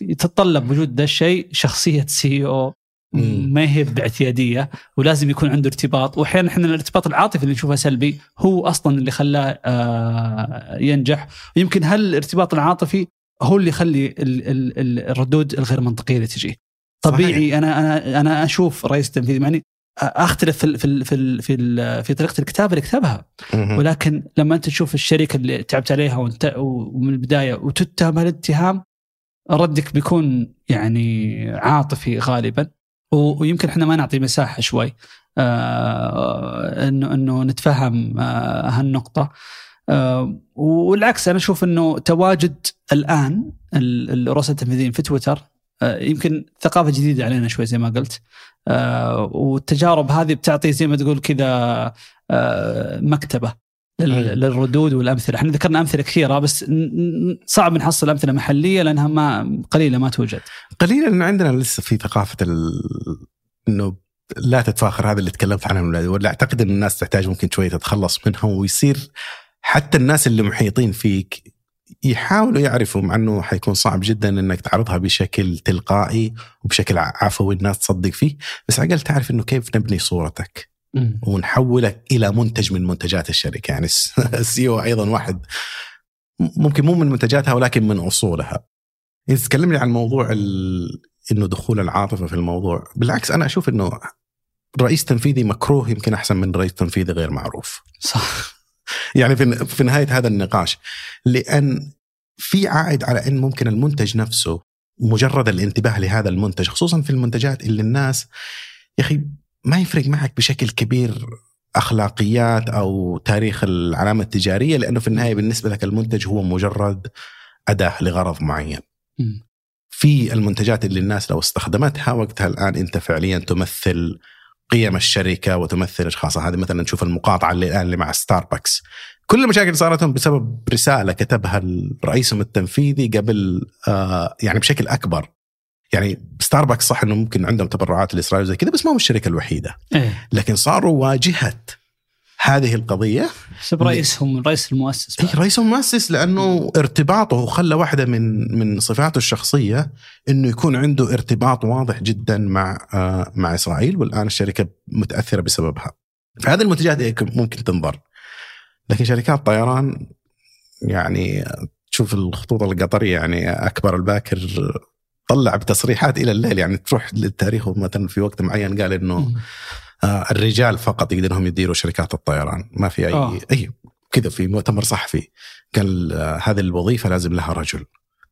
يتطلب وجود ذا الشيء شخصية سي أو. ما هي باعتيادية ولازم يكون عنده ارتباط. وأحيانا إحنا الارتباط العاطفي اللي نشوفه سلبي هو أصلا اللي خلاه آه، ينجح. ويمكن هل الارتباط العاطفي هو اللي يخلي ال- ال- ال- الردود الغير منطقية اللي تجي. طبيعي أنا أنا أنا أشوف رئيس التنفيذي معني أختلف في في في في في طريقة الكتابة اللي كتبها. ولكن لما أنت تشوف الشركة اللي تعبت عليها وانت ومن البداية وتتهم الاتهام ردك بيكون يعني عاطفي غالبا. ويمكن إحنا ما نعطي مساحة شوي آه انه إنه نتفهم آه هالنقطة آه والعكس أنا أشوف إنه تواجد الآن ال- الرؤساء التنفيذيين في تويتر يمكن ثقافة جديدة علينا شوي زي ما قلت والتجارب هذه بتعطي زي ما تقول كذا مكتبة. للردود والأمثلة، إحنا ذكرنا أمثلة كثيرة بس صعب نحصل أمثلة محلية لأنها ما قليلة ما توجد. قليلا انه عندنا لسه في ثقافة ال... إنه لا تتفاخر هذا اللي تكلمت عنه ولا أعتقد إن الناس تحتاج ممكن شوية تتخلص منها ويصير حتى الناس اللي محيطين فيك يحاولوا يعرفوا مع إنه حيكون صعب جدا إنك تعرضها بشكل تلقائي وبشكل عفوي الناس تصدق فيه. بس على الأقل تعرف إنه كيف نبني صورتك. ونحولك إلى منتج من منتجات الشركة. يعني [laughs] السي أو أيضا واحد ممكن مو من منتجاتها ولكن من أصولها. إذا تكلمني عن موضوع ال... إنه دخول العاطفة في الموضوع بالعكس أنا أشوف إنه رئيس تنفيذي مكروه يمكن أحسن من رئيس تنفيذي غير معروف. صح. [laughs] يعني في في نهاية هذا النقاش لأن في عائد على إن ممكن المنتج نفسه مجرد الانتباه لهذا المنتج خصوصا في المنتجات اللي الناس يا أخي ما يفرق معك بشكل كبير أخلاقيات أو تاريخ العلامة التجارية لأنه في النهاية بالنسبة لك المنتج هو مجرد أداة لغرض معين. في المنتجات اللي الناس لو استخدمتها وقتها الآن أنت فعليا تمثل قيم الشركة وتمثل أشخاصها. هذه مثلا نشوف المقاطعة اللي الآن اللي مع ستاربكس كل المشاكل صارت بسبب رسالة كتبها رئيسهم التنفيذي قبل آه يعني بشكل أكبر. يعني ستاربكس صح إنه ممكن عندهم تبرعات لإسرائيل زي كذا بس ما هو الشركة الوحيدة إيه لكن صاروا واجهة هذه القضية حسب رئيسهم رئيس المؤسس اي بعد. رئيسهم مؤسس لأنه ارتباطه خلى واحدة من من صفاته الشخصية إنه يكون عنده ارتباط واضح جدا مع آه مع إسرائيل والآن الشركة متأثرة بسببها. فهذه المنتجات ممكن تنظر لكن شركات طيران يعني تشوف الخطوط القطرية يعني أكبر الباكر طلع بتصريحات إلى الليل يعني تروح للتاريخ مثلا في وقت معين قال إنه. آه، الرجال فقط يقدرون يديروا شركات الطيران ما في أي آه. أي كذا في مؤتمر صحفي قال آه، هذه الوظيفة لازم لها رجل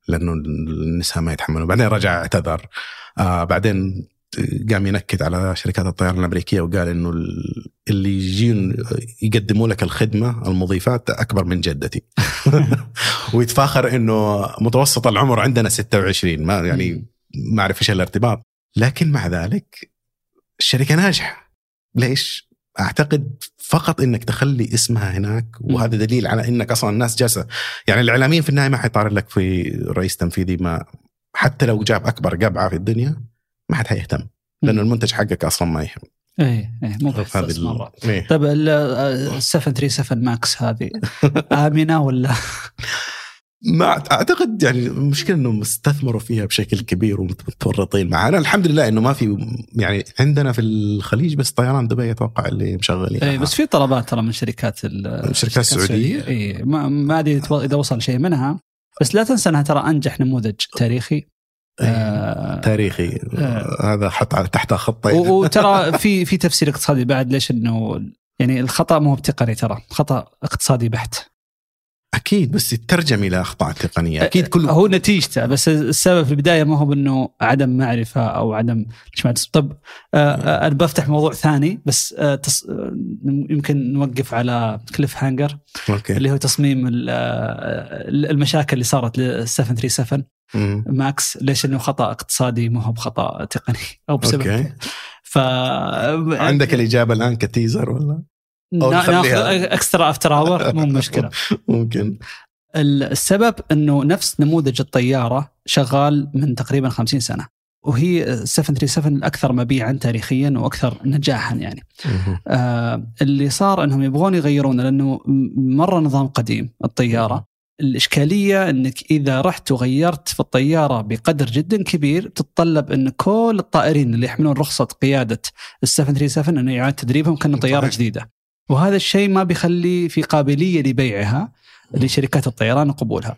لأنه النساء ما يتحملون بعدين رجع اعتذر آه بعدين قام ينكد على شركات الطيران الأمريكية وقال إنه ال- اللي يجين يقدموا لك الخدمة المضيفات أكبر من جدتي. [laughs] ويتفاخر إنه متوسط العمر عندنا 26 ما يعني ما أعرف إيش الارتباط. لكن مع ذلك الشركة ناجحة. ليش؟ أعتقد فقط إنك تخلي اسمها هناك وهذا دليل على إنك أصلا الناس جالسة. يعني الإعلاميين في النهاية ما حيطارد لك في رئيس تنفيذي ما حتى لو جاب أكبر قبعة في الدنيا ما حد حيهتم لأنه المنتج حقك أصلا ما يهم. إيه إيه مو بحساس ال- مرة. إيه. طيب ال- آه، 737 ماكس هذه. [laughs] آمنة ولا؟ ما أعتقد يعني المشكلة إنهم استثمروا فيها بشكل كبير ومتورطين معها أنا الحمد لله إنه ما في يعني عندنا في الخليج بس طيران دبي أتوقع اللي مشغلين. إيه بس في طلبات ترى من شركات ال- الشركات السعودية؟ إيه ما أدري إذا وصل شيء منها. بس لا تنسى إنها ترى أنجح نموذج تاريخي. آه، تاريخي. آه. هذا حط على تحتها خطين [laughs] وترى في في تفسير اقتصادي بعد ليش إنه يعني الخطأ مو بتقني ترى خطأ اقتصادي بحت. أكيد بس يترجم إلى أخطاء تقنية. أكيد كل هو نتيجته بس السبب في البداية ما هو بأنه عدم معرفة أو عدم طب آه، آه، أنا بفتح موضوع ثاني بس تص... يمكن نوقف على cliffhanger okay. اللي هو تصميم ال- المشاكل اللي صارت لل 737 مم. ماكس ليش إنه خطأ اقتصادي ما هو بخطأ تقني؟ [laughs] أو بسبب أوكي. ف عندك الإجابة الآن ك teaser ولا؟ ناخذ. extra after hour مو مشكلة [laughs] ممكن السبب إنه نفس نموذج الطيارة شغال من تقريبا 50 سنة وهي 737 الاكثر مبيعا تاريخيا وأكثر نجاحا يعني. آه اللي صار إنهم يبغون يغيرونه لأنه مرة نظام قديم الطيارة الإشكالية إنك إذا رحت وغيرت في الطيارة بقدر جدا كبير تتطلب إن كل الطائرين اللي يحملون رخصة قيادة ال 737 إنه يعاد تدريبهم كأنه طيارة. جديدة. وهذا الشيء ما بيخلي في قابلية لبيعها لشركات الطيران وقبولها.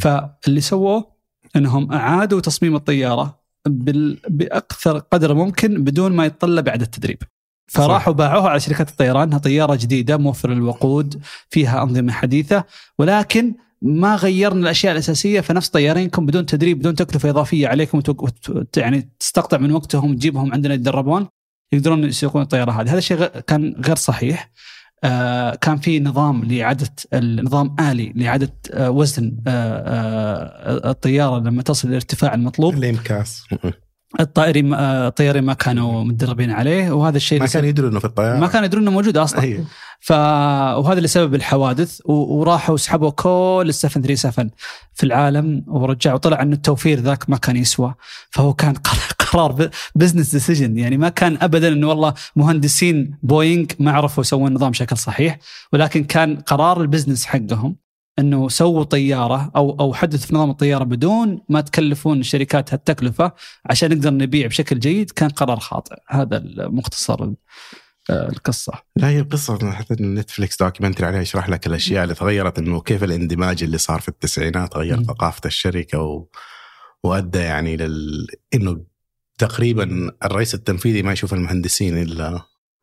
فاللي سووه إنهم أعادوا تصميم الطيارة. بأكثر قدر ممكن بدون ما يتطلب اعاده تدريب. فراحوا باعوها على شركات الطيران إنها طيارة جديدة موفر الوقود فيها أنظمة حديثة ولكن ما غيرنا الأشياء الأساسية فنفس طيارينكم بدون تدريب بدون تكلفة إضافية عليكم. يعني تستقطع من وقتهم وتجيبهم عندنا يتدربون يقدرون يسوقون الطيارة هذه، هذا الشيء. كان غير صحيح. آه كان في نظام لإعادة النظام آلي لإعادة آه وزن آه الطيارة لما تصل للارتفاع المطلوب. الانكاس. الطائرين الطيارين ما كانوا متدربين عليه وهذا الشيء ما كانوا يدروا إنه في الطيارة. ما كانوا يدرون إنه موجود أصلا. أيوه. ف وهذا اللي سبب الحوادث و... وراحوا سحبوا كل ال 737 في العالم ورجعوا طلع إنه التوفير ذاك ما كان يسوى. فهو كان قر- قرار business decision يعني ما كان ابدا إنه والله مهندسين بوينغ ما عرفوا يسوون النظام بشكل صحيح ولكن كان قرار ال business حقهم إنه سووا طيارة أو أو حدثوا في نظام الطيارة بدون ما تكلفون الشركات هالتكلفة عشان نقدر نبيع بشكل جيد كان قرار خاطئ. هذا المختصر ال- آه، القصة. لا هي القصة حتى نتفلكس documentary عليها يشرح لك الأشياء اللي تغيرت إنه كيف الاندماج اللي صار في التسعينات غير مم. ثقافة الشركة و... وأدى يعني لل إنه تقريبا الرئيس التنفيذي ما يشوف المهندسين إلا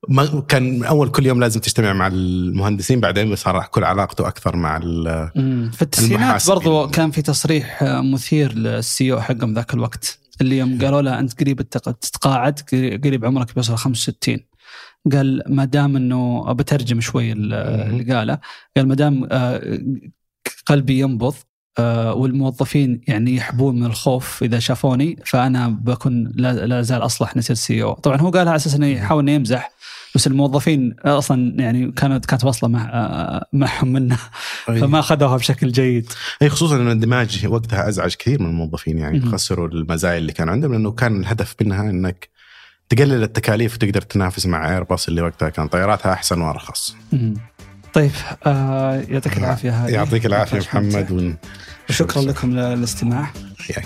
ما كان أول كل يوم لازم تجتمع مع المهندسين بعدين صار كل علاقته أكثر مع. في التسعينات. برضو كان في تصريح آه، مثير لل CEO حقهم ذاك الوقت اللي يوم قالوا له أنت قريب تتقاعد قريب عمرك بيوصل 65 قال ما دام انه بترجم شوي. اللي قاله قال ما دام آه، قلبي ينبض والموظفين يعني يحبون من الخوف إذا شافوني فأنا بكون لا, زال أصلح نصير سي أو طبعا هو قالها على أساس إنه يحاول إنه يمزح بس الموظفين أصلا يعني كانت كانت واصله مع آه، معهم منه. فما أخذوها بشكل جيد. هي خصوصا إنه الاندماج وقتها أزعج كثير من الموظفين يعني. خسروا المزايا اللي كان عندهم لأنه كان الهدف منها إنك تقلل التكاليف وتقدر تنافس مع ايرباص اللي وقتها كان طياراتها أحسن وأرخص. طيب آه يعطيك العافية هذه يعطيك العافية. محمد ون... وشكرا لكم للاستماع حياك.